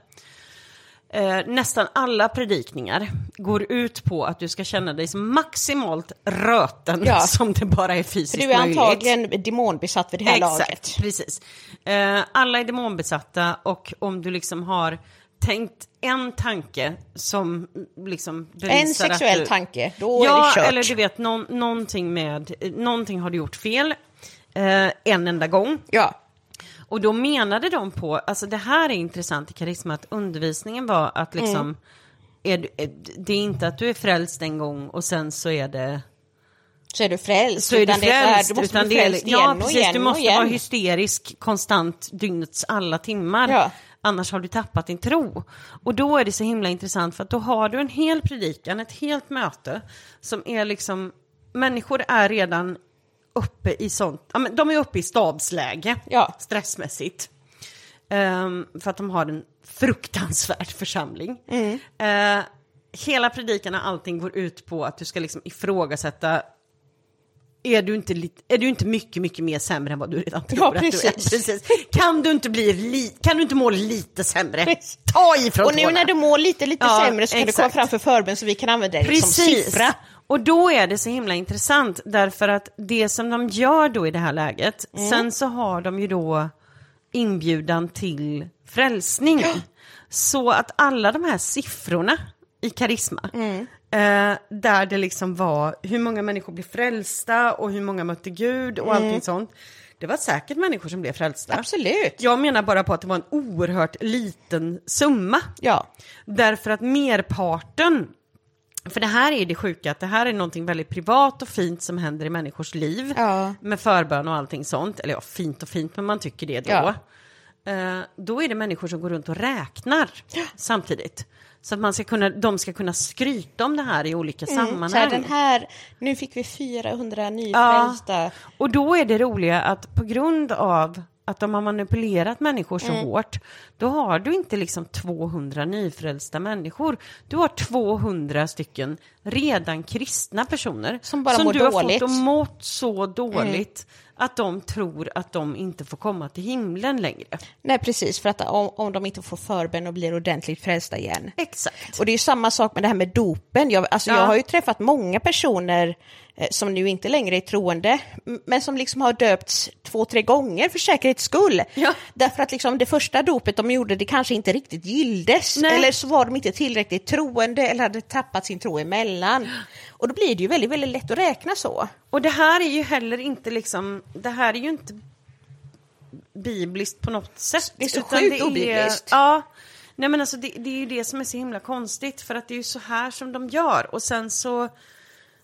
Eh, nästan alla predikningar går ut på att du ska känna dig så maximalt röten Ja. som det bara är För fysiskt du är möjligt. antagligen demonbesatt vid det här Exakt, laget. precis. Eh, alla är demonbesatta och om du liksom har tänkt en tanke som liksom En sexuell du... tanke, då ja, är det kört. eller du vet, någon, någonting med, någonting har du gjort fel eh, en enda gång. Ja, Och då menade de på, alltså det här är intressant i karisma, att undervisningen var att liksom, Mm. är, är, det är inte att du är frälst en gång och sen så är det så är du frälst. så är du utan det är- frälst. du måste bli frälst ja, igen och precis, igen du måste vara hysterisk konstant dygnets alla timmar. Ja. Annars har du tappat din tro. Och då är det så himla intressant för att då har du en hel predikan, ett helt möte som är liksom, människor är redan uppe i sånt, ja, men de är uppe i stabsläge Ja. stressmässigt. Ehm, för att de har en fruktansvärd församling. Mm. Eh, hela predikan och allting går ut på att du ska liksom ifrågasätta är du, inte är du inte mycket, mycket mer sämre än vad du redan tror Ja, att du är? precis. precis. Kan du inte bli li, kan du inte må lite sämre? Precis. Ta ifrån Och nu tårna. när du mår lite, lite Ja, sämre så kan du komma exakt. fram för förbön så vi kan använda det som Precis. siffra. Och då är det så himla intressant därför att det som de gör då i det här läget, sen så har de ju då inbjudan till frälsning. Så att alla de här siffrorna i karisma, eh, där det liksom var hur många människor blev frälsta och hur många mötte Gud och allting sånt. Det var säkert människor som blev frälsta. Absolut. Jag menar bara på att det var en oerhört liten summa. Ja. Därför att merparten, för det här är det sjuka, att det här är någonting väldigt privat och fint som händer i människors liv. Ja. Med förbön och allting sånt. Eller ja, fint och fint, men man tycker det då. Ja. Eh, då är det människor som går runt och räknar samtidigt. Så att man ska kunna, de ska kunna skryta om det här i olika Mm. Så här, sammanhang. den här, nu fick vi 400 nyfrälsta. Och då är det roliga att på grund av att de har manipulerat människor Mm. så hårt, då har du inte liksom 200 nyfrälsta människor. Du har 200 stycken redan kristna personer Som bara mår du har dåligt. fått att mått så dåligt att de tror att de inte får komma till himlen längre. Nej, precis, för att om, om de inte får förbön och blir ordentligt frälsta igen. Exakt. Och det är ju samma sak med det här med dopen. Jag, alltså Ja. jag har ju träffat många personer eh, som nu inte längre är troende, men som liksom har döpts två, tre gånger för säkerhets skull. Ja. Därför att liksom det första dopet de gjorde, det kanske inte riktigt gilldes, Nej. eller så var de inte tillräckligt troende eller hade tappat sin tro emellan. Och då blir det ju väldigt, väldigt lätt att räkna så. Och det här är ju heller inte liksom, det här är ju inte bibliskt på något sätt. Det är så sjukt det är- obibliskt. Ja. Nej men alltså det, det är ju det som är så himla konstigt för att det är ju så här som de gör och sen så,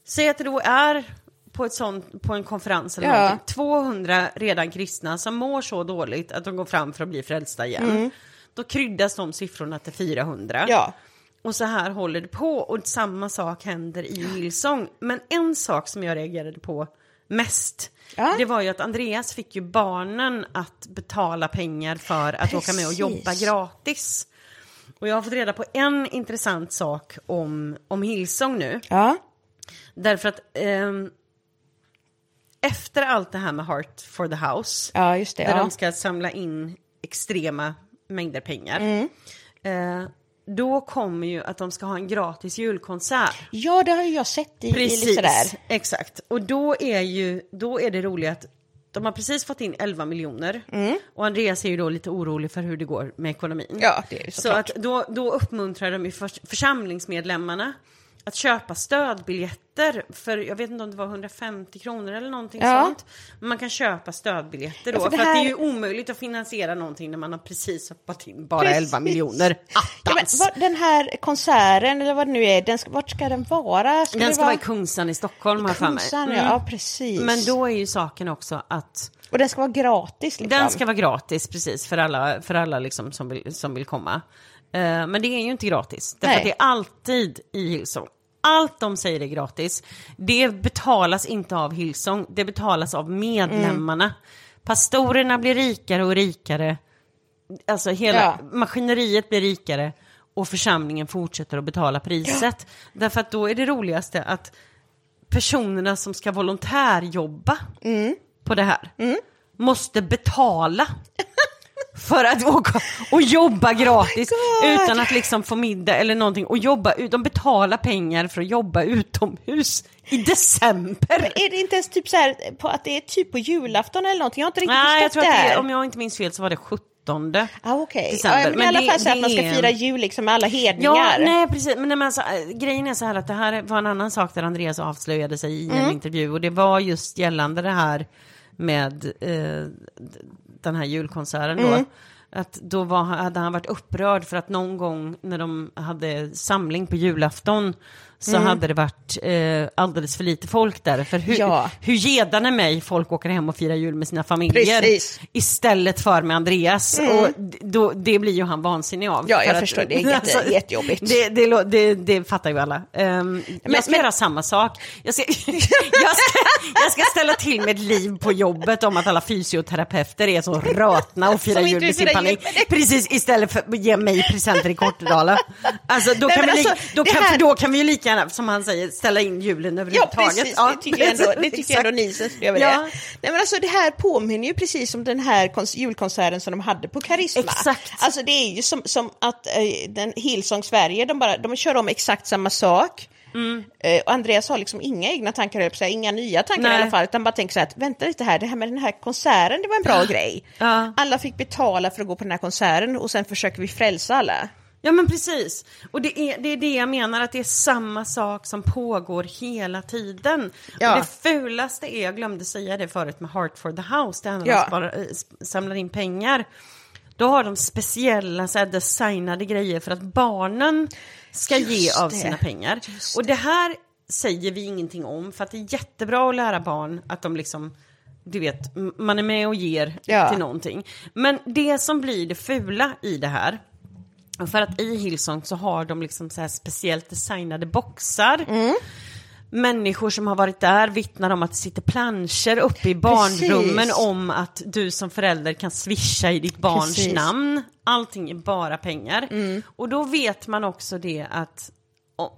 säg att det då är på, ett sånt, på en konferens eller Ja. någonting, 200 redan kristna som mår så dåligt att de går fram för att bli frälsta igen. Då kryddas de siffrorna till 400. Mm. Ja. Och så här håller det på och samma sak händer i Hillsong. Men en sak som jag reagerade på mest, Ja. det var ju att Andreas fick ju barnen att betala pengar för att åka med och Precis. jobba gratis. Och jag har fått reda på en intressant sak om, om Hillsong nu. Ja. Därför att ehm, efter allt det här med Heart for the House, Ja, det, där ja. de ska samla in extrema mängder pengar, eh, då kommer ju att de ska ha en gratis julkonsert. Ja, det har ju jag sett i, i lite sådär. exakt. Och då är ju, då är det roligt att de har precis fått in 11 miljoner och Andreas är ju då lite orolig för hur det går med ekonomin. Ja, det är Så såklart. att då, då uppmuntrar de ju förs- församlingsmedlemmarna att köpa stödbiljetter för, jag vet inte om det var 150 kronor eller någonting Ja. sånt. Men man kan köpa stödbiljetter då, Ja, för för, det det är här- ju omöjligt att finansiera någonting när man har precis hoppat in bara Precis. 11 miljoner. Ja, men, Attans! den här konserten, eller vad det nu är, den ska, vart ska den vara? Ska Den det ska vara i Kungsan i Stockholm har jag. Kungsan, Mm. ja, precis. Men då är ju saken också att Och den ska vara gratis liksom. den ska vara gratis precis för alla, för alla liksom som, vill, som vill komma. Eh, men det är ju inte gratis. Därför att det är alltid i Hillsong. Allt de säger är gratis. Det betalas inte av Hillsong, det betalas av medlemmarna. Pastorerna blir rikare och rikare. Alltså hela Ja. maskineriet blir rikare och församlingen fortsätter att betala priset. Därför att då är det roligaste att personerna som ska volontärjobba Mm. på det här måste betala för att åka och jobba gratis Oh utan att liksom få middag eller någonting och jobba ut. De betalar pengar för att jobba utomhus i december. Är det inte ens typ så här på att det är typ på julafton eller någonting? Jag har inte riktigt Nej, jag förstått tror det att det, här. om jag inte minns fel så var det 17. Ah, okej. december. Ja, men, i Men alla det- fall så att man ska fira jul liksom med alla Ja, hedningar. nej precis. Men, nej, men alltså, äh, grejen är så här att det här var en annan sak där Andreas avslöjade sig i Mm. en intervju och det var just gällande det här med eh, den här julkonserten då. Mm. Att då var, hade han varit upprörd för att någon gång när de hade samling på julafton så Mm. hade det varit eh, alldeles för lite folk där. För hur, Ja. hur gedande mig folk åker hem och firar jul med sina familjer Precis. istället för med Andreas. Och d- då, det blir ju han vansinnig av. Ja, jag För förstår. Det är jätte- jättejobbigt. Det, det, det, det fattar ju alla. Um, jag ska men- göra samma sak. Jag ska, jag, ska, jag ska ställa till med ett liv på jobbet om att alla fysioterapeuter är så rötna och firar jul med sin familj. Precis, istället för att ge mig presenter i Kortedala. Alltså, då, Nej, kan men vi, alltså, då, kan, här- då kan vi ju lika gärna, som han säger, ställa in julen Ja, överhuvudtaget. precis. det tycker, jag ändå, det tycker jag ändå ni som skrev Ja. det. Nej, men alltså, det här påminner ju precis om den här kons- julkonserten som de hade på Karisma. Exakt. Alltså det är ju som, som att eh, den Hillsong Sverige, de, bara, de kör om exakt samma sak. Mm. Eh, och Andreas har liksom inga egna tankar, att säga, inga nya tankar Nej. i alla fall, utan bara tänker så här att vänta lite här, det här med den här konserten, det var en bra grej. Ja. Alla fick betala för att gå på den här konserten och sen försöker vi frälsa alla. Ja men precis. Och det är, det är det jag menar, att det är samma sak som pågår hela tiden. Ja. Och det fulaste är, jag glömde säga det förut med Heart for the House, där han Ja. bara, eh, s- samlar in pengar. Då har de speciella så här, designade grejer för att barnen ska Just ge av det. sina pengar. Just Och det här säger vi ingenting om, för att det är jättebra att lära barn att de liksom du vet, man är med och ger Ja. till någonting. Men det som blir det fula i det här, för att i Hillsong så har de liksom så här speciellt designade boxar. människor som har varit där vittnar om att det sitter planscher uppe i barnrummen Precis. om att du som förälder kan swisha i ditt barns Precis. namn. Allting är bara pengar. Och då vet man också det att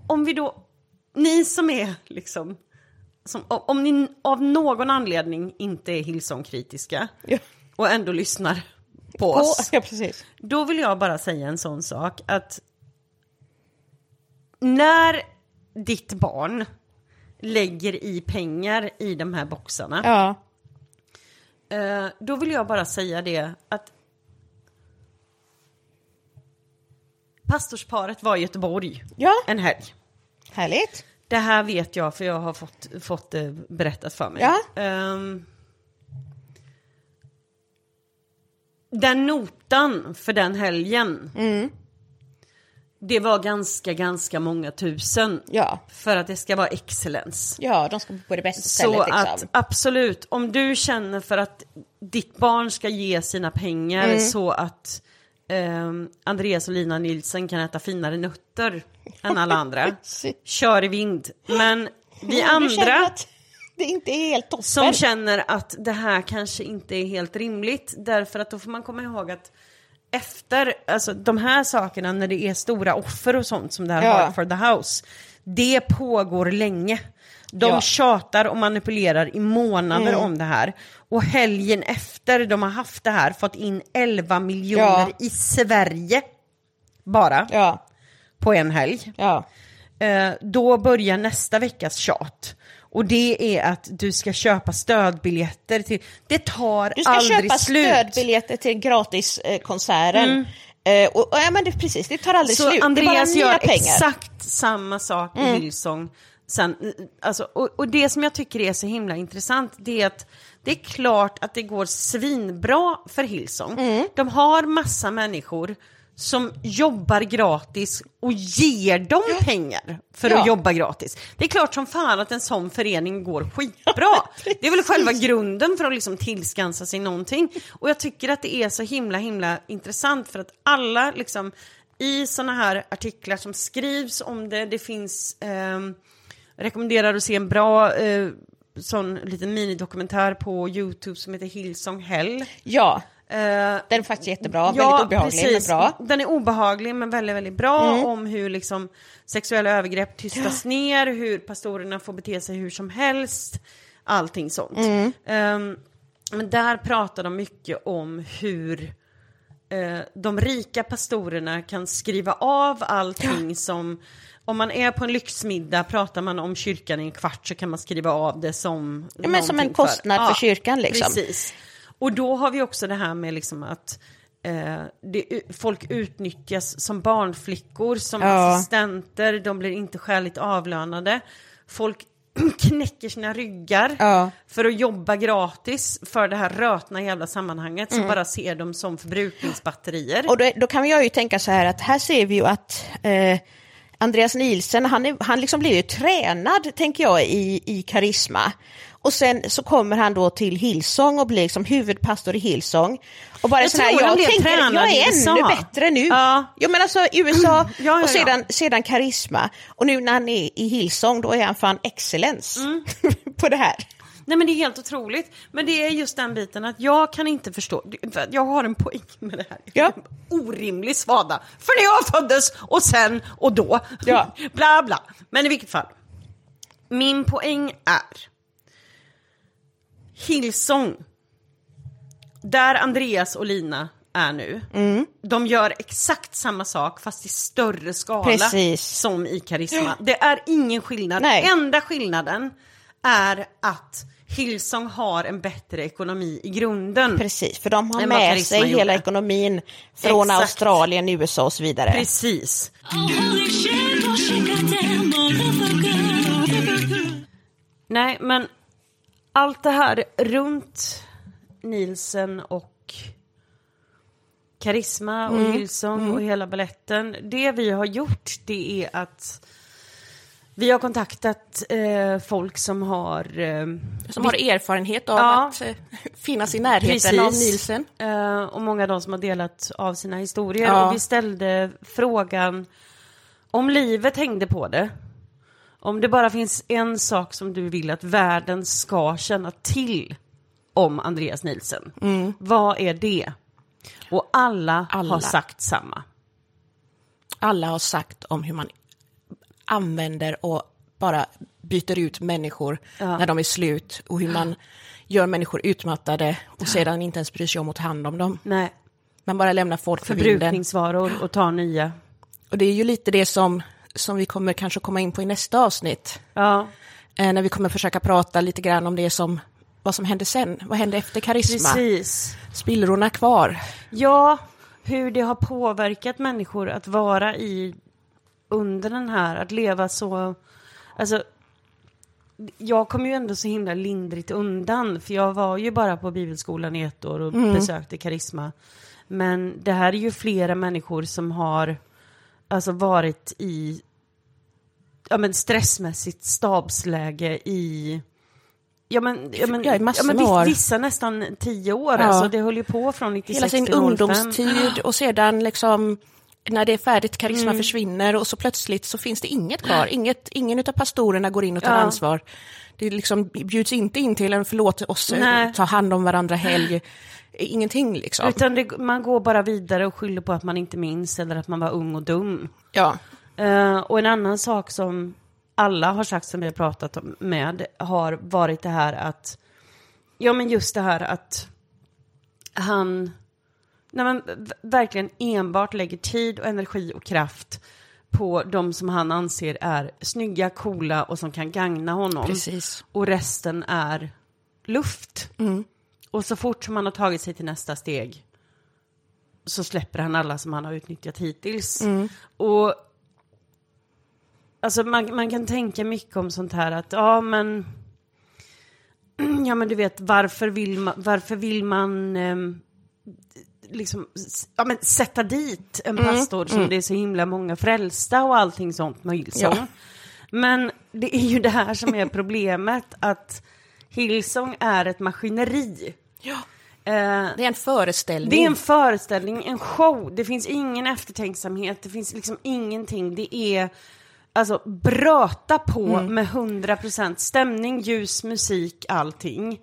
om vi då, ni som är liksom, som, om ni av någon anledning inte är Hillsong-kritiska Ja. och ändå lyssnar på oss. ja, precis. Då vill jag bara säga en sån sak att när ditt barn lägger i pengar i de här boxarna, Ja. eh, då vill jag bara säga det att pastorsparet var i Göteborg Ja. en helg. Härligt. Det här vet jag för jag har fått, fått det berättat för mig. Ja. Ehm, den notan för den helgen, Mm. det var ganska, ganska många tusen. Ja. För att det ska vara excellens. Ja, de ska på det bästa Så stället liksom. att absolut, om du känner för att ditt barn ska ge sina pengar Mm. så att ehm, Andreas och Lina Nilsen kan äta finare nötter än alla andra, kör i vind. Men vi andra att det inte är helt toppen. som känner att det här kanske inte är helt rimligt, därför att då får man komma ihåg att efter, alltså de här sakerna när det är stora offer och sånt som det här Ja. Heart for the House, det pågår länge. De Ja. tjatar och manipulerar i månader Mm. om det här. Och helgen efter de har haft det här fått in 11 miljoner Ja. i Sverige. Bara, Ja, på en helg. ja. Eh, då börjar nästa veckas tjat. Och det är att du ska köpa stödbiljetter till... Det tar Du ska aldrig köpa slut. stödbiljetter till gratiskonserten. Eh, och, och, ja, men det, precis, det tar aldrig Så slut. Andreas det är bara gör pengar. Mm. exakt samma sak i Hillsong. Sen, alltså, och, och det som jag tycker är så himla intressant, det är att det är klart att det går svinbra för Hillsong. Mm. De har massa människor som jobbar gratis och ger dem pengar för Ja. att jobba gratis. Det är klart som fan att en sån förening går skitbra. det är väl själva grunden för att liksom tillskansa sig någonting. Och jag tycker att det är så himla himla intressant för att alla liksom i såna här artiklar som skrivs om det, det finns ehm, rekommenderar att se en bra eh, sån liten minidokumentär på Youtube som heter Hillsong Hell. Ja, Eh, den är faktiskt jättebra. väldigt obehaglig, men bra. Mm. Den är obehaglig men väldigt, väldigt bra om hur liksom sexuella övergrepp tystas ner, hur pastorerna får bete sig hur som helst, allting sånt. Mm. Ehm, men där pratar de mycket om hur eh, de rika pastorerna kan skriva av allting som om man är på en lyxmiddag, pratar man om kyrkan i en kvart så kan man skriva av det som Ja, men som en kostnad för kyrkan, liksom. Precis. Och då har vi också det här med liksom att eh, det, folk utnyttjas som barnflickor, som Ja. assistenter, de blir inte skäligt avlönade. Folk knäcker sina ryggar Ja. för att jobba gratis för det här rötna jävla sammanhanget Mm. som bara ser dem som förbrukningsbatterier. Och då, då kan jag ju tänka så här att här ser vi ju att eh, Andreas Nielsen, han, är, han liksom blir ju tränad, tänker jag, i, i karisma. Och sen så kommer han då till Hillsong och blir liksom huvudpastor i Hillsong. Och bara Jag så här, jag blev tänker, jag är ännu bättre nu. Ja. Jo men alltså USA Ja, ja, och sedan, sedan karisma. Och nu när han är i Hillsong, då är han fan excellens Mm. på det här. Nej men det är helt otroligt. Men det är just den biten att jag kan inte förstå, jag har en poäng med det här. Ja. Orimlig svada. För när jag föddes och sen och då. Ja. bla bla. Men i vilket fall. Min poäng är Hillsong. Där Andreas och Lina är nu. Mm. De gör exakt samma sak fast i större skala Precis. som i Karisma. Det är ingen skillnad. Nej. Enda skillnaden är att Hillsong har en bättre ekonomi i grunden. Precis, för de har med Karisma sig hela gjorde. ekonomin från Exakt. Australien, USA och så vidare. Precis. Nej, men allt det här runt Nielsen och Karisma och Mm. Hillsong och hela balletten. Det vi har gjort det är att vi har kontaktat eh, folk som har eh, Som har erfarenhet av Ja. att eh, finnas i närheten av Nielsen. Eh, och många av dem som har delat av sina historier. Ja. Och vi ställde frågan om livet hängde på det. Om det bara finns en sak som du vill att världen ska känna till om Andreas Nielsen, vad är det? Och alla, Alla. har sagt samma. Alla har sagt om hur man använder och bara byter ut människor när de är slut och hur man gör människor utmattade och sedan inte ens bryr sig om att ta hand om dem. Nej, Man bara lämnar folk för förbrukningsvaror och ta nya. Och det är ju lite det som, som vi kommer kanske komma in på i nästa avsnitt. Ja, Eh, när vi kommer försöka prata lite grann om det som, vad som hände sen. Vad hände efter karisma? precis. Spillrorna kvar. Ja, hur det har påverkat människor att vara i under den här, att leva så, alltså jag kom ju ändå så himla lindrigt undan, för jag var ju bara på bibelskolan i ett år och besökte Karisma. Men det här är ju flera människor som har alltså varit i ja, men stressmässigt stabsläge i Ja men, ja, men, Ja, massor men vissa nästan tio år, Ja. alltså det höll ju på från 96 Hela sin till 05. ungdomstid och sedan liksom när det är färdigt, karisma Mm. försvinner och så plötsligt så finns det inget kvar. Inget, ingen av pastorerna går in och tar Ja. ansvar. Det liksom bjuds inte in till en förlåt oss, eh, Nej. ta hand om varandra helg. Ingenting liksom. Utan det, man går bara vidare och skyller på att man inte minns eller att man var ung och dum. Ja. Eh, och en annan sak som alla har sagt som vi har pratat med har varit det här att, ja men just det här att han, när man verkligen enbart lägger tid och energi och kraft på de som han anser är snygga, coola och som kan gagna honom. Precis. Och resten är luft. Och så fort som han har tagit sig till nästa steg så släpper han alla som han har utnyttjat hittills. Och alltså man, man kan tänka mycket om sånt här att ja men ja men du vet varför vill man, varför vill man ehm, liksom ja, men sätta dit en pastor som det är så himla många frälsta och allting sånt med Hillsong. Ja. Men det är ju det här som är problemet att Hillsong är ett maskineri. ja. Eh, Det är en föreställning. det är en föreställning, en show. Det finns ingen eftertänksamhet, det finns liksom ingenting. Det är alltså bröta på med 100% stämning, ljus, musik, allting.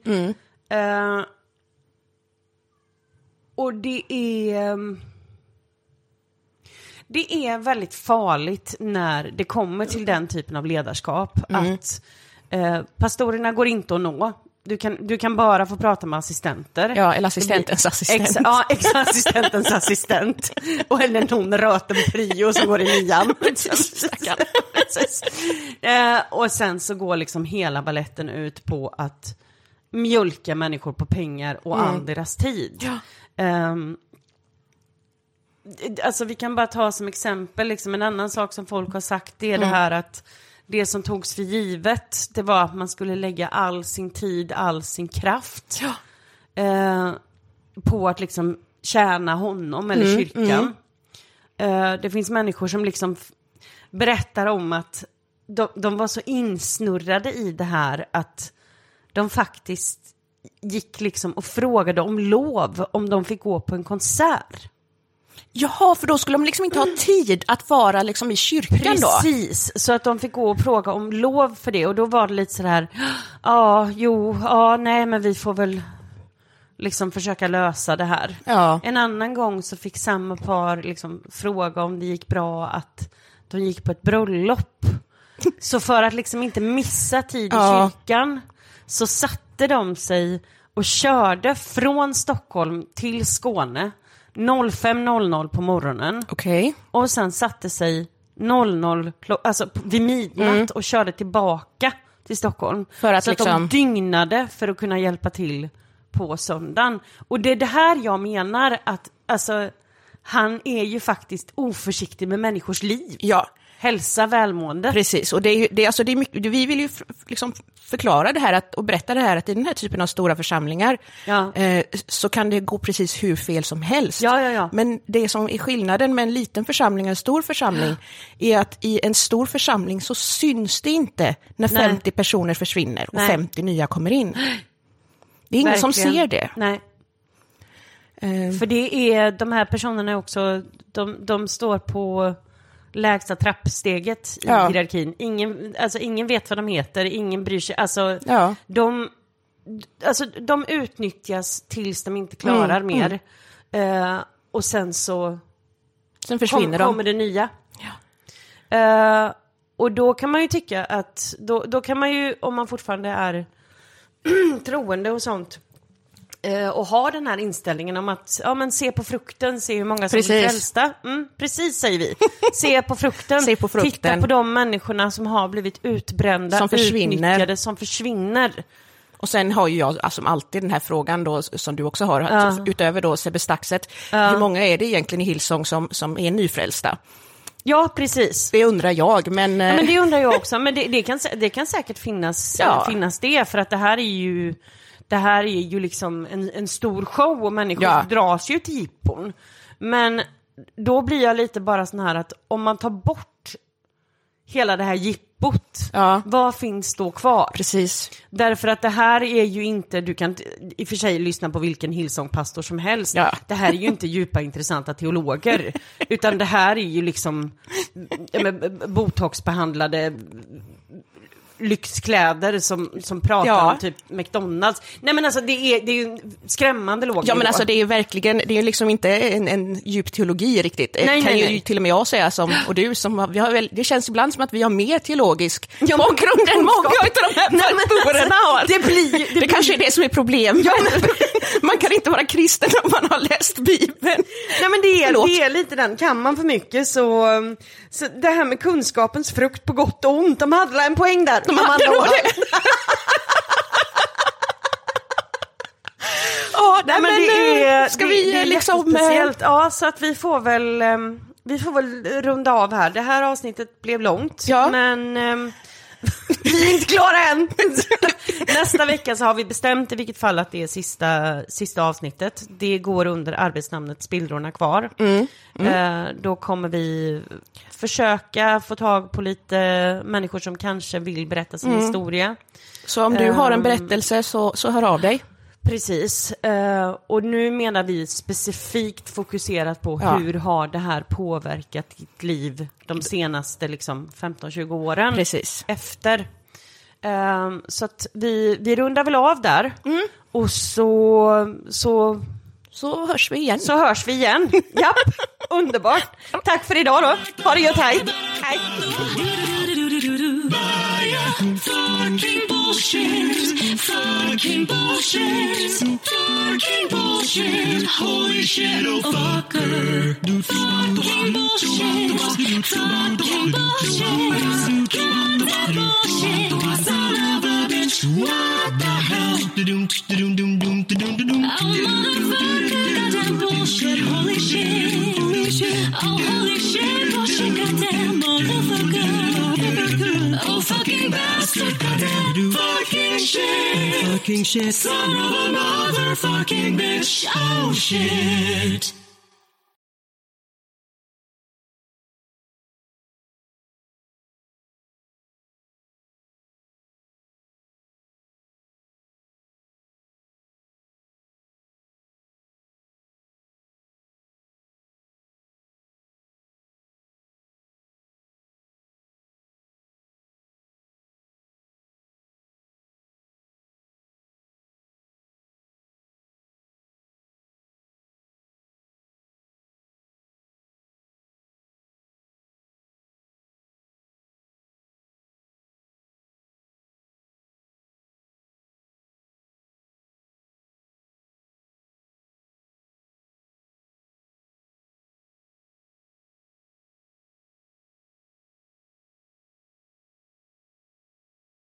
Eh, och det är... Det är väldigt farligt när det kommer till den typen av ledarskap. Att eh, pastorerna går inte att nå. Du kan, du kan bara få prata med assistenter. Ja, eller assistentens assistent. Ex, ja, ex assistentens assistent. Och eller någon röten prio som går i nian. Precis. eh, och sen så går liksom hela balletten ut på att mjölka människor på pengar och andras tid. Ja. Ehm, alltså vi kan bara ta som exempel, liksom en annan sak som folk har sagt, det är det här att det som togs för givet, det var att man skulle lägga all sin tid, all sin kraft Ja. eh, på att liksom tjäna honom eller kyrkan. Eh, det finns människor som liksom berättar om att de, de var så insnurrade i det här att de faktiskt gick liksom och frågade om lov om de fick gå på en konsert. Jaha, för då skulle de liksom inte ha tid att vara liksom i kyrkan då? Precis, så att de fick gå och fråga om lov för det och då var det lite sådär, ja, jo, ja, nej, men vi får väl liksom försöka lösa det här. Ja. En annan gång så fick samma par liksom fråga om det gick bra att de gick på ett bröllop. Så för att liksom inte missa tid i Ja. kyrkan så satte de sig och körde från Stockholm till Skåne 05.00 på morgonen Okej. och sen satte sig 00, klo- alltså vid midnatt och körde tillbaka till Stockholm. Mm. För att så att de liksom- dygnade för att kunna hjälpa till på söndagen. Och det är det här jag menar att, alltså, han är ju faktiskt oförsiktig med människors liv. Ja, Hälsa, välmående. precis. Och det är, det, alltså det är mycket, vi vill ju liksom förklara det här att, och berätta det här att i den här typen av stora församlingar Ja. eh, så kan det gå precis hur fel som helst. Ja, ja, ja. Men det som är skillnaden med en liten församling och en stor församling är att i en stor församling så syns det inte när Nej. 50 personer försvinner och Nej. 50 nya kommer in. Det är ingen som Verkligen. ser det. Nej. Eh, För det är, de här personerna också, de, de står på lägsta trappsteget i Ja. hierarkin. Ingen, alltså, ingen vet vad de heter, ingen bryr sig. Alltså, Ja. de, alltså, de utnyttjas tills de inte klarar Mm, mer. Eh, och sen så Sen kom, försvinner de. kommer det nya. Eh, och då kan man ju tycka att, då, då kan man ju, om man fortfarande är troende och sånt, och har den här inställningen om att ja, men se på frukten, se hur många som blir Precis. frälsta. Mm, precis säger vi. Se på frukten. Se på frukten. Titta på de människorna som har blivit utbrända, Som försvinner. utnyttjade, som försvinner. Och sen har ju jag alltså, alltid den här frågan då, som du också har, att utöver då Sebbe Staxet, hur många är det egentligen i Hillsong som, som är nyfrälsta? Ja, precis. Det undrar jag, men... Ja, eh, men det undrar jag också, men det, det, kan, det kan säkert finnas, Ja. finnas det, för att det här är ju, det här är ju liksom en, en stor show och människor Ja. dras ju till jippon. Men då blir jag lite bara sån här att om man tar bort hela det här jippot, Ja. vad finns då kvar? Precis. Därför att det här är ju inte, du kan i och för sig lyssna på vilken Hillsong-pastor som helst. Ja. Det här är ju inte djupa intressanta teologer. utan det här är ju liksom ja, botoxbehandlade lyxkläder som, som pratar Ja. om typ McDonalds. Nej men alltså det är, det är ju skrämmande låg Ja men alltså det är ju verkligen, det är liksom inte en, en djup teologi riktigt. Nej, kan nej, ju nej. till och med jag säga som, och du som, vi har väl, det känns ibland som att vi har mer teologisk Ja, men bakgrund än många av de här Nej, men alltså, pastorerna har. det blir- det det kanske är det som är problemet. man kan inte vara kristen om man har läst Bibeln. Nej men det är, Förlåt. det är lite den, kan man för mycket så, så det här med kunskapens frukt på gott och ont, de hade en poäng där. Hade nog det. Ja, nej, men det är, ska det- vi det är liksom... jättespeciellt. Ja, så att vi får väl, um, vi får väl runda av här. Det här avsnittet blev långt, Ja. men vi är inte klara än. Nästa vecka så har vi bestämt i vilket fall att det är sista, sista avsnittet. Det går under arbetsnamnet Spillrorna kvar. Mm, Eh, då kommer vi försöka få tag på lite människor som kanske vill berätta sin Mm. historia. Så om du har en Ehm. berättelse så, så hör av dig. Precis, eh, och nu menar vi specifikt fokuserat på Ja. hur har det här påverkat ditt liv de senaste liksom, 15-20 åren Precis. efter. Eh, så att vi, vi rundar väl av där Mm. och så, så, Så hörs vi igen. så hörs vi igen. Japp, underbart. Tack för idag då. Ha det gött, hej. hej. Bullshit. Fucking bullshit. Fucking bullshit. Holy shit, oh fucker. Fucking bullshit. Fucking bullshit. Fucking bullshit. Son of a bitch. What the hell? Oh motherfucker, goddamn bullshit. Holy shit. Oh holy shit, bullshit. Goddamn motherfucker. Oh fucking bastard. Goddamn fucking shit. Fucking shit. Son of a motherfucking bitch. Oh shit.